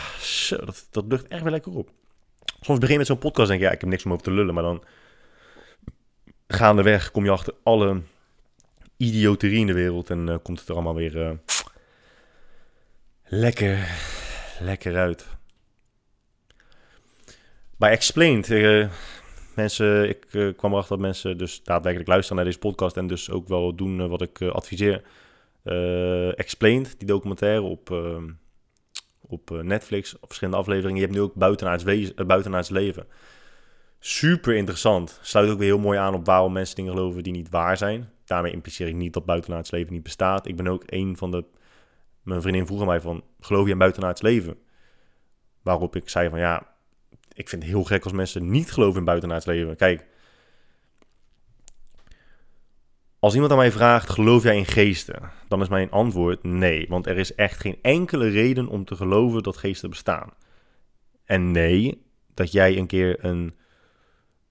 dat, dat lucht echt wel lekker op. Soms begin je met zo'n podcast en denk je, ja, ik heb niks om over te lullen. Maar dan gaandeweg kom je achter alle idioterie in de wereld. En uh, komt het er allemaal weer uh, lekker, lekker uit. Bij Explained, uh, mensen, ik kwam erachter dat mensen dus daadwerkelijk luisteren naar deze podcast. En dus ook wel doen wat ik adviseer. Explained, die documentaire op op eh, Netflix, op verschillende afleveringen. Je hebt nu ook buitenaards, wezen, uh, buitenaards leven. Super interessant. Sluit ook weer heel mooi aan op waarom mensen dingen geloven die niet waar zijn. Daarmee impliceer ik niet dat buitenaards leven niet bestaat. Ik ben ook een van de... Mijn vriendin vroeg aan mij van, geloof je in buitenaards leven? Waarop ik zei van, ja, ik vind het heel gek als mensen niet geloven in buitenaards leven. Kijk, Als iemand aan mij vraagt, geloof jij in geesten? Dan is mijn antwoord nee, want er is echt geen enkele reden om te geloven dat geesten bestaan. En nee, dat jij een keer een,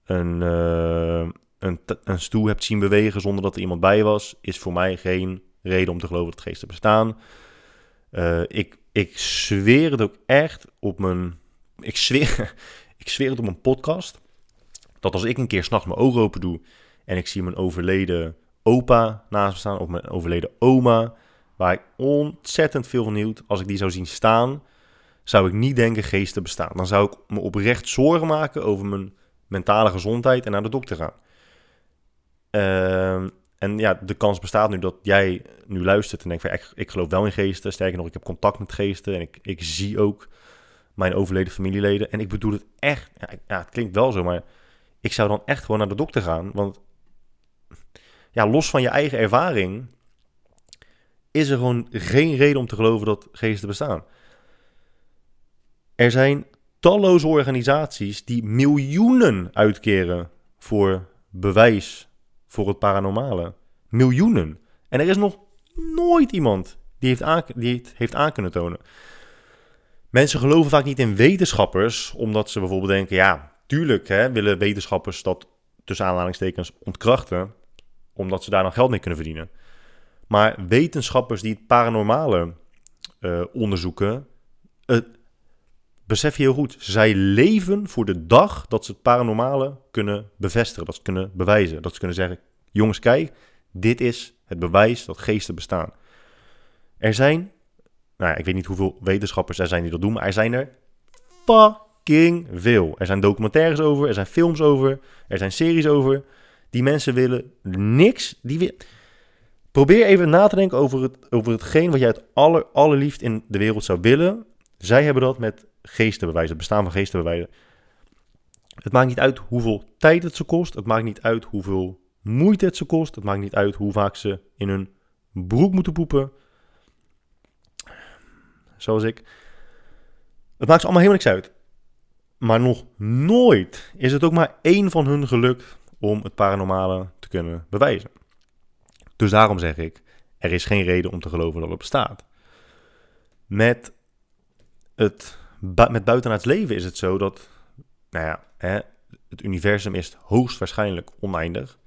een, uh, een, een stoel hebt zien bewegen zonder dat er iemand bij was, is voor mij geen reden om te geloven dat geesten bestaan. Uh, ik, ik zweer het ook echt op mijn. Ik zweer, ik zweer het op mijn podcast. Dat als ik een keer s'nachts mijn ogen open doe en ik zie mijn overleden opa naast me staan, of mijn overleden oma, waar ik ontzettend veel van hield. Als ik die zou zien staan, zou ik niet denken geesten bestaan. Dan zou ik me oprecht zorgen maken over mijn mentale gezondheid en naar de dokter gaan. Uh, en ja, de kans bestaat nu dat jij nu luistert en denkt van, ik, ik geloof wel in geesten. Sterker nog, ik heb contact met geesten en ik, ik zie ook mijn overleden familieleden. En ik bedoel het echt, ja, het klinkt wel zo, maar ik zou dan echt gewoon naar de dokter gaan. Want ja, los van je eigen ervaring, is er gewoon geen reden om te geloven dat geesten bestaan. Er zijn talloze organisaties die miljoenen uitkeren voor bewijs voor het paranormale. Miljoenen. En er is nog nooit iemand die heeft aan, die het heeft aan kunnen tonen. Mensen geloven vaak niet in wetenschappers, omdat ze bijvoorbeeld denken: ja, tuurlijk hè, willen wetenschappers dat tussen aanhalingstekens ontkrachten omdat ze daar dan geld mee kunnen verdienen. Maar wetenschappers die het paranormale uh, onderzoeken, uh, besef je heel goed, zij leven voor de dag dat ze het paranormale kunnen bevestigen, dat ze kunnen bewijzen. Dat ze kunnen zeggen, jongens kijk, dit is het bewijs dat geesten bestaan. Er zijn, nou ja, ik weet niet hoeveel wetenschappers er zijn die dat doen, maar er zijn er fucking veel. Er zijn documentaires over, er zijn films over, er zijn series over. Die mensen willen niks. Die. Probeer even na te denken over, het, over hetgeen wat jij het aller, allerliefst in de wereld zou willen. Zij hebben dat met geestenbewijzen, het bestaan van geestenbewijzen. Het maakt niet uit hoeveel tijd het ze kost. Het maakt niet uit hoeveel moeite het ze kost. Het maakt niet uit hoe vaak ze in hun broek moeten poepen. Zoals ik. Het maakt ze allemaal helemaal niks uit. Maar nog nooit is het ook maar één van hun gelukt om het paranormale te kunnen bewijzen. Dus daarom zeg ik, er is geen reden om te geloven dat het bestaat. Met het met buitenaards leven is het zo dat, nou ja, hè, het universum is hoogstwaarschijnlijk oneindig.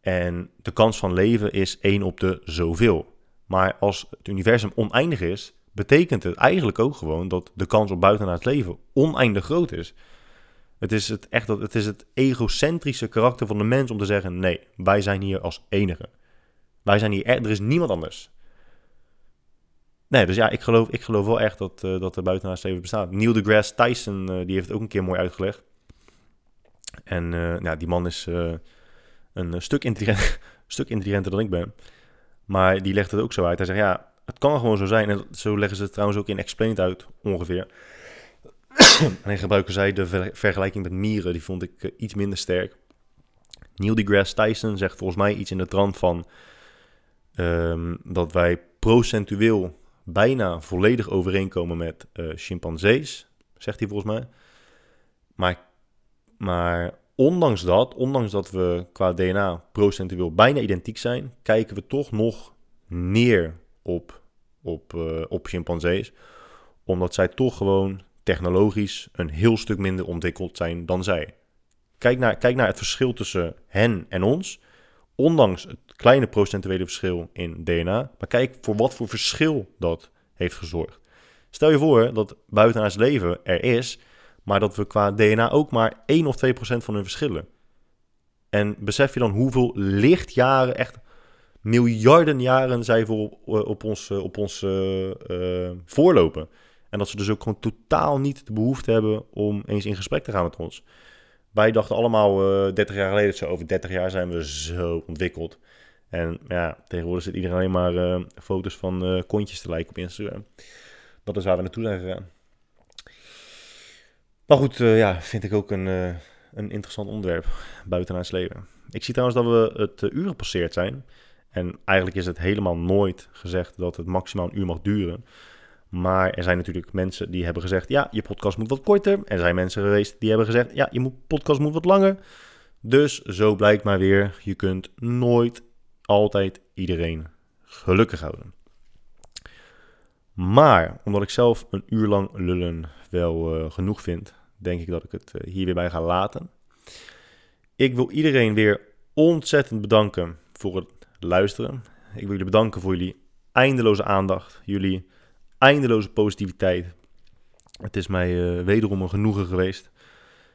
En de kans van leven is 1 op de zoveel. Maar als het universum oneindig is, betekent het eigenlijk ook gewoon dat de kans op buitenaards leven oneindig groot is. Het is het, echt, het is het egocentrische karakter van de mens om te zeggen: nee, wij zijn hier als enige. Wij zijn hier, er is niemand anders. Nee, dus ja, ik geloof, ik geloof wel echt dat, uh, dat er buitenaards leven bestaat. Neil deGrasse Tyson, uh, die heeft het ook een keer mooi uitgelegd. En uh, ja, die man is een stuk, intelligent, stuk intelligenter dan ik ben. Maar die legt het ook zo uit. Hij zegt, ja, het kan gewoon zo zijn. En zo leggen ze het trouwens ook in Explained uit, ongeveer. en gebruiken zij de vergelijking met mieren. Die vond ik iets minder sterk. Neil deGrasse Tyson zegt volgens mij iets in de trant van... Um, dat wij procentueel bijna volledig overeenkomen met uh, chimpansees, zegt hij volgens mij. Maar, maar ondanks dat, ondanks dat we qua DNA procentueel bijna identiek zijn, kijken we toch nog neer op, op, uh, op chimpansees. Omdat zij toch gewoon technologisch een heel stuk minder ontwikkeld zijn dan zij. Kijk naar, kijk naar het verschil tussen hen en ons. Ondanks het kleine procentuele verschil in DNA. Maar kijk voor wat voor verschil dat heeft gezorgd. Stel je voor dat buitenaards leven er is, maar dat we qua DNA ook maar 1 of 2 procent van hun verschillen. En besef je dan hoeveel lichtjaren, echt miljarden jaren zij voor op, ons, op ons uh, voorlopen. En dat ze dus ook gewoon totaal niet de behoefte hebben om eens in gesprek te gaan met ons. Wij dachten allemaal uh, 30 jaar geleden, zo over 30 jaar zijn we zo ontwikkeld. En ja, tegenwoordig zit iedereen alleen maar uh, foto's van uh, kontjes te lijken op Instagram. Dat is waar we naartoe zijn gegaan. Maar goed, ja, vind ik ook een, een interessant onderwerp, buitenaards leven. Ik zie trouwens dat we het uur gepasseerd zijn. En eigenlijk is het helemaal nooit gezegd dat het maximaal een uur mag duren. Maar er zijn natuurlijk mensen die hebben gezegd: ja, je podcast moet wat korter. Er zijn mensen geweest die hebben gezegd: ja, je podcast moet wat langer. Dus zo blijkt maar weer: je kunt nooit altijd iedereen gelukkig houden. Maar omdat ik zelf een uur lang lullen wel uh, genoeg vind, denk ik dat ik het uh, hier weer bij ga laten. Ik wil iedereen weer ontzettend bedanken voor het luisteren. Ik wil jullie bedanken voor jullie eindeloze aandacht, jullie eindeloze positiviteit. Het is mij uh, wederom een genoegen geweest.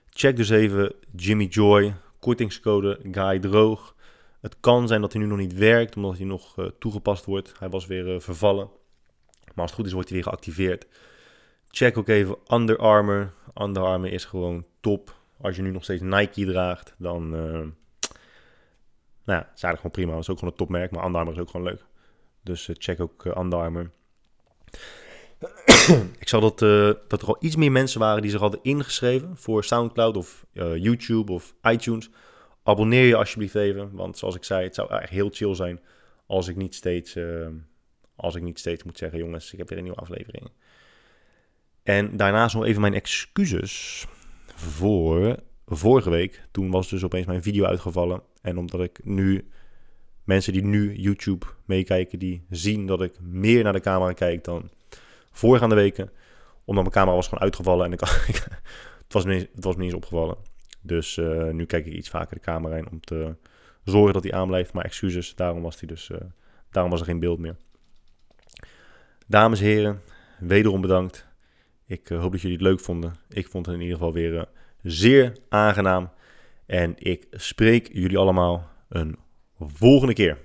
Check dus even Jimmy Joy, kortingscode Guy Droog. Het kan zijn dat hij nu nog niet werkt, omdat hij nog uh, toegepast wordt. Hij was weer uh, vervallen. Maar als het goed is, wordt hij weer geactiveerd. Check ook even Under Armour. Under Armour is gewoon top. Als je nu nog steeds Nike draagt, dan... Nou ja, is eigenlijk gewoon prima. Dat is ook gewoon een topmerk, maar Under Armour is ook gewoon leuk. Dus check ook Under Armour. ik zag dat, dat er al iets meer mensen waren die zich hadden ingeschreven voor Soundcloud of YouTube of iTunes abonneer je alsjeblieft even. Want zoals ik zei, het zou echt heel chill zijn als ik niet steeds, uh, als ik niet steeds moet zeggen: jongens, ik heb weer een nieuwe aflevering. En daarnaast nog even mijn excuses voor vorige week. Toen was dus opeens mijn video uitgevallen. En omdat ik nu mensen die nu YouTube meekijken, die zien dat ik meer naar de camera kijk dan voorgaande weken. Omdat mijn camera was gewoon uitgevallen en ik, het, was me, het was niet eens opgevallen. Dus uh, nu kijk ik iets vaker de camera in om te zorgen dat hij aanblijft. Maar excuses, daarom was, hij dus, uh, daarom was er geen beeld meer. Dames en heren, wederom bedankt. Ik uh, hoop dat jullie het leuk vonden. Ik vond het in ieder geval weer zeer aangenaam. En ik spreek jullie allemaal een volgende keer.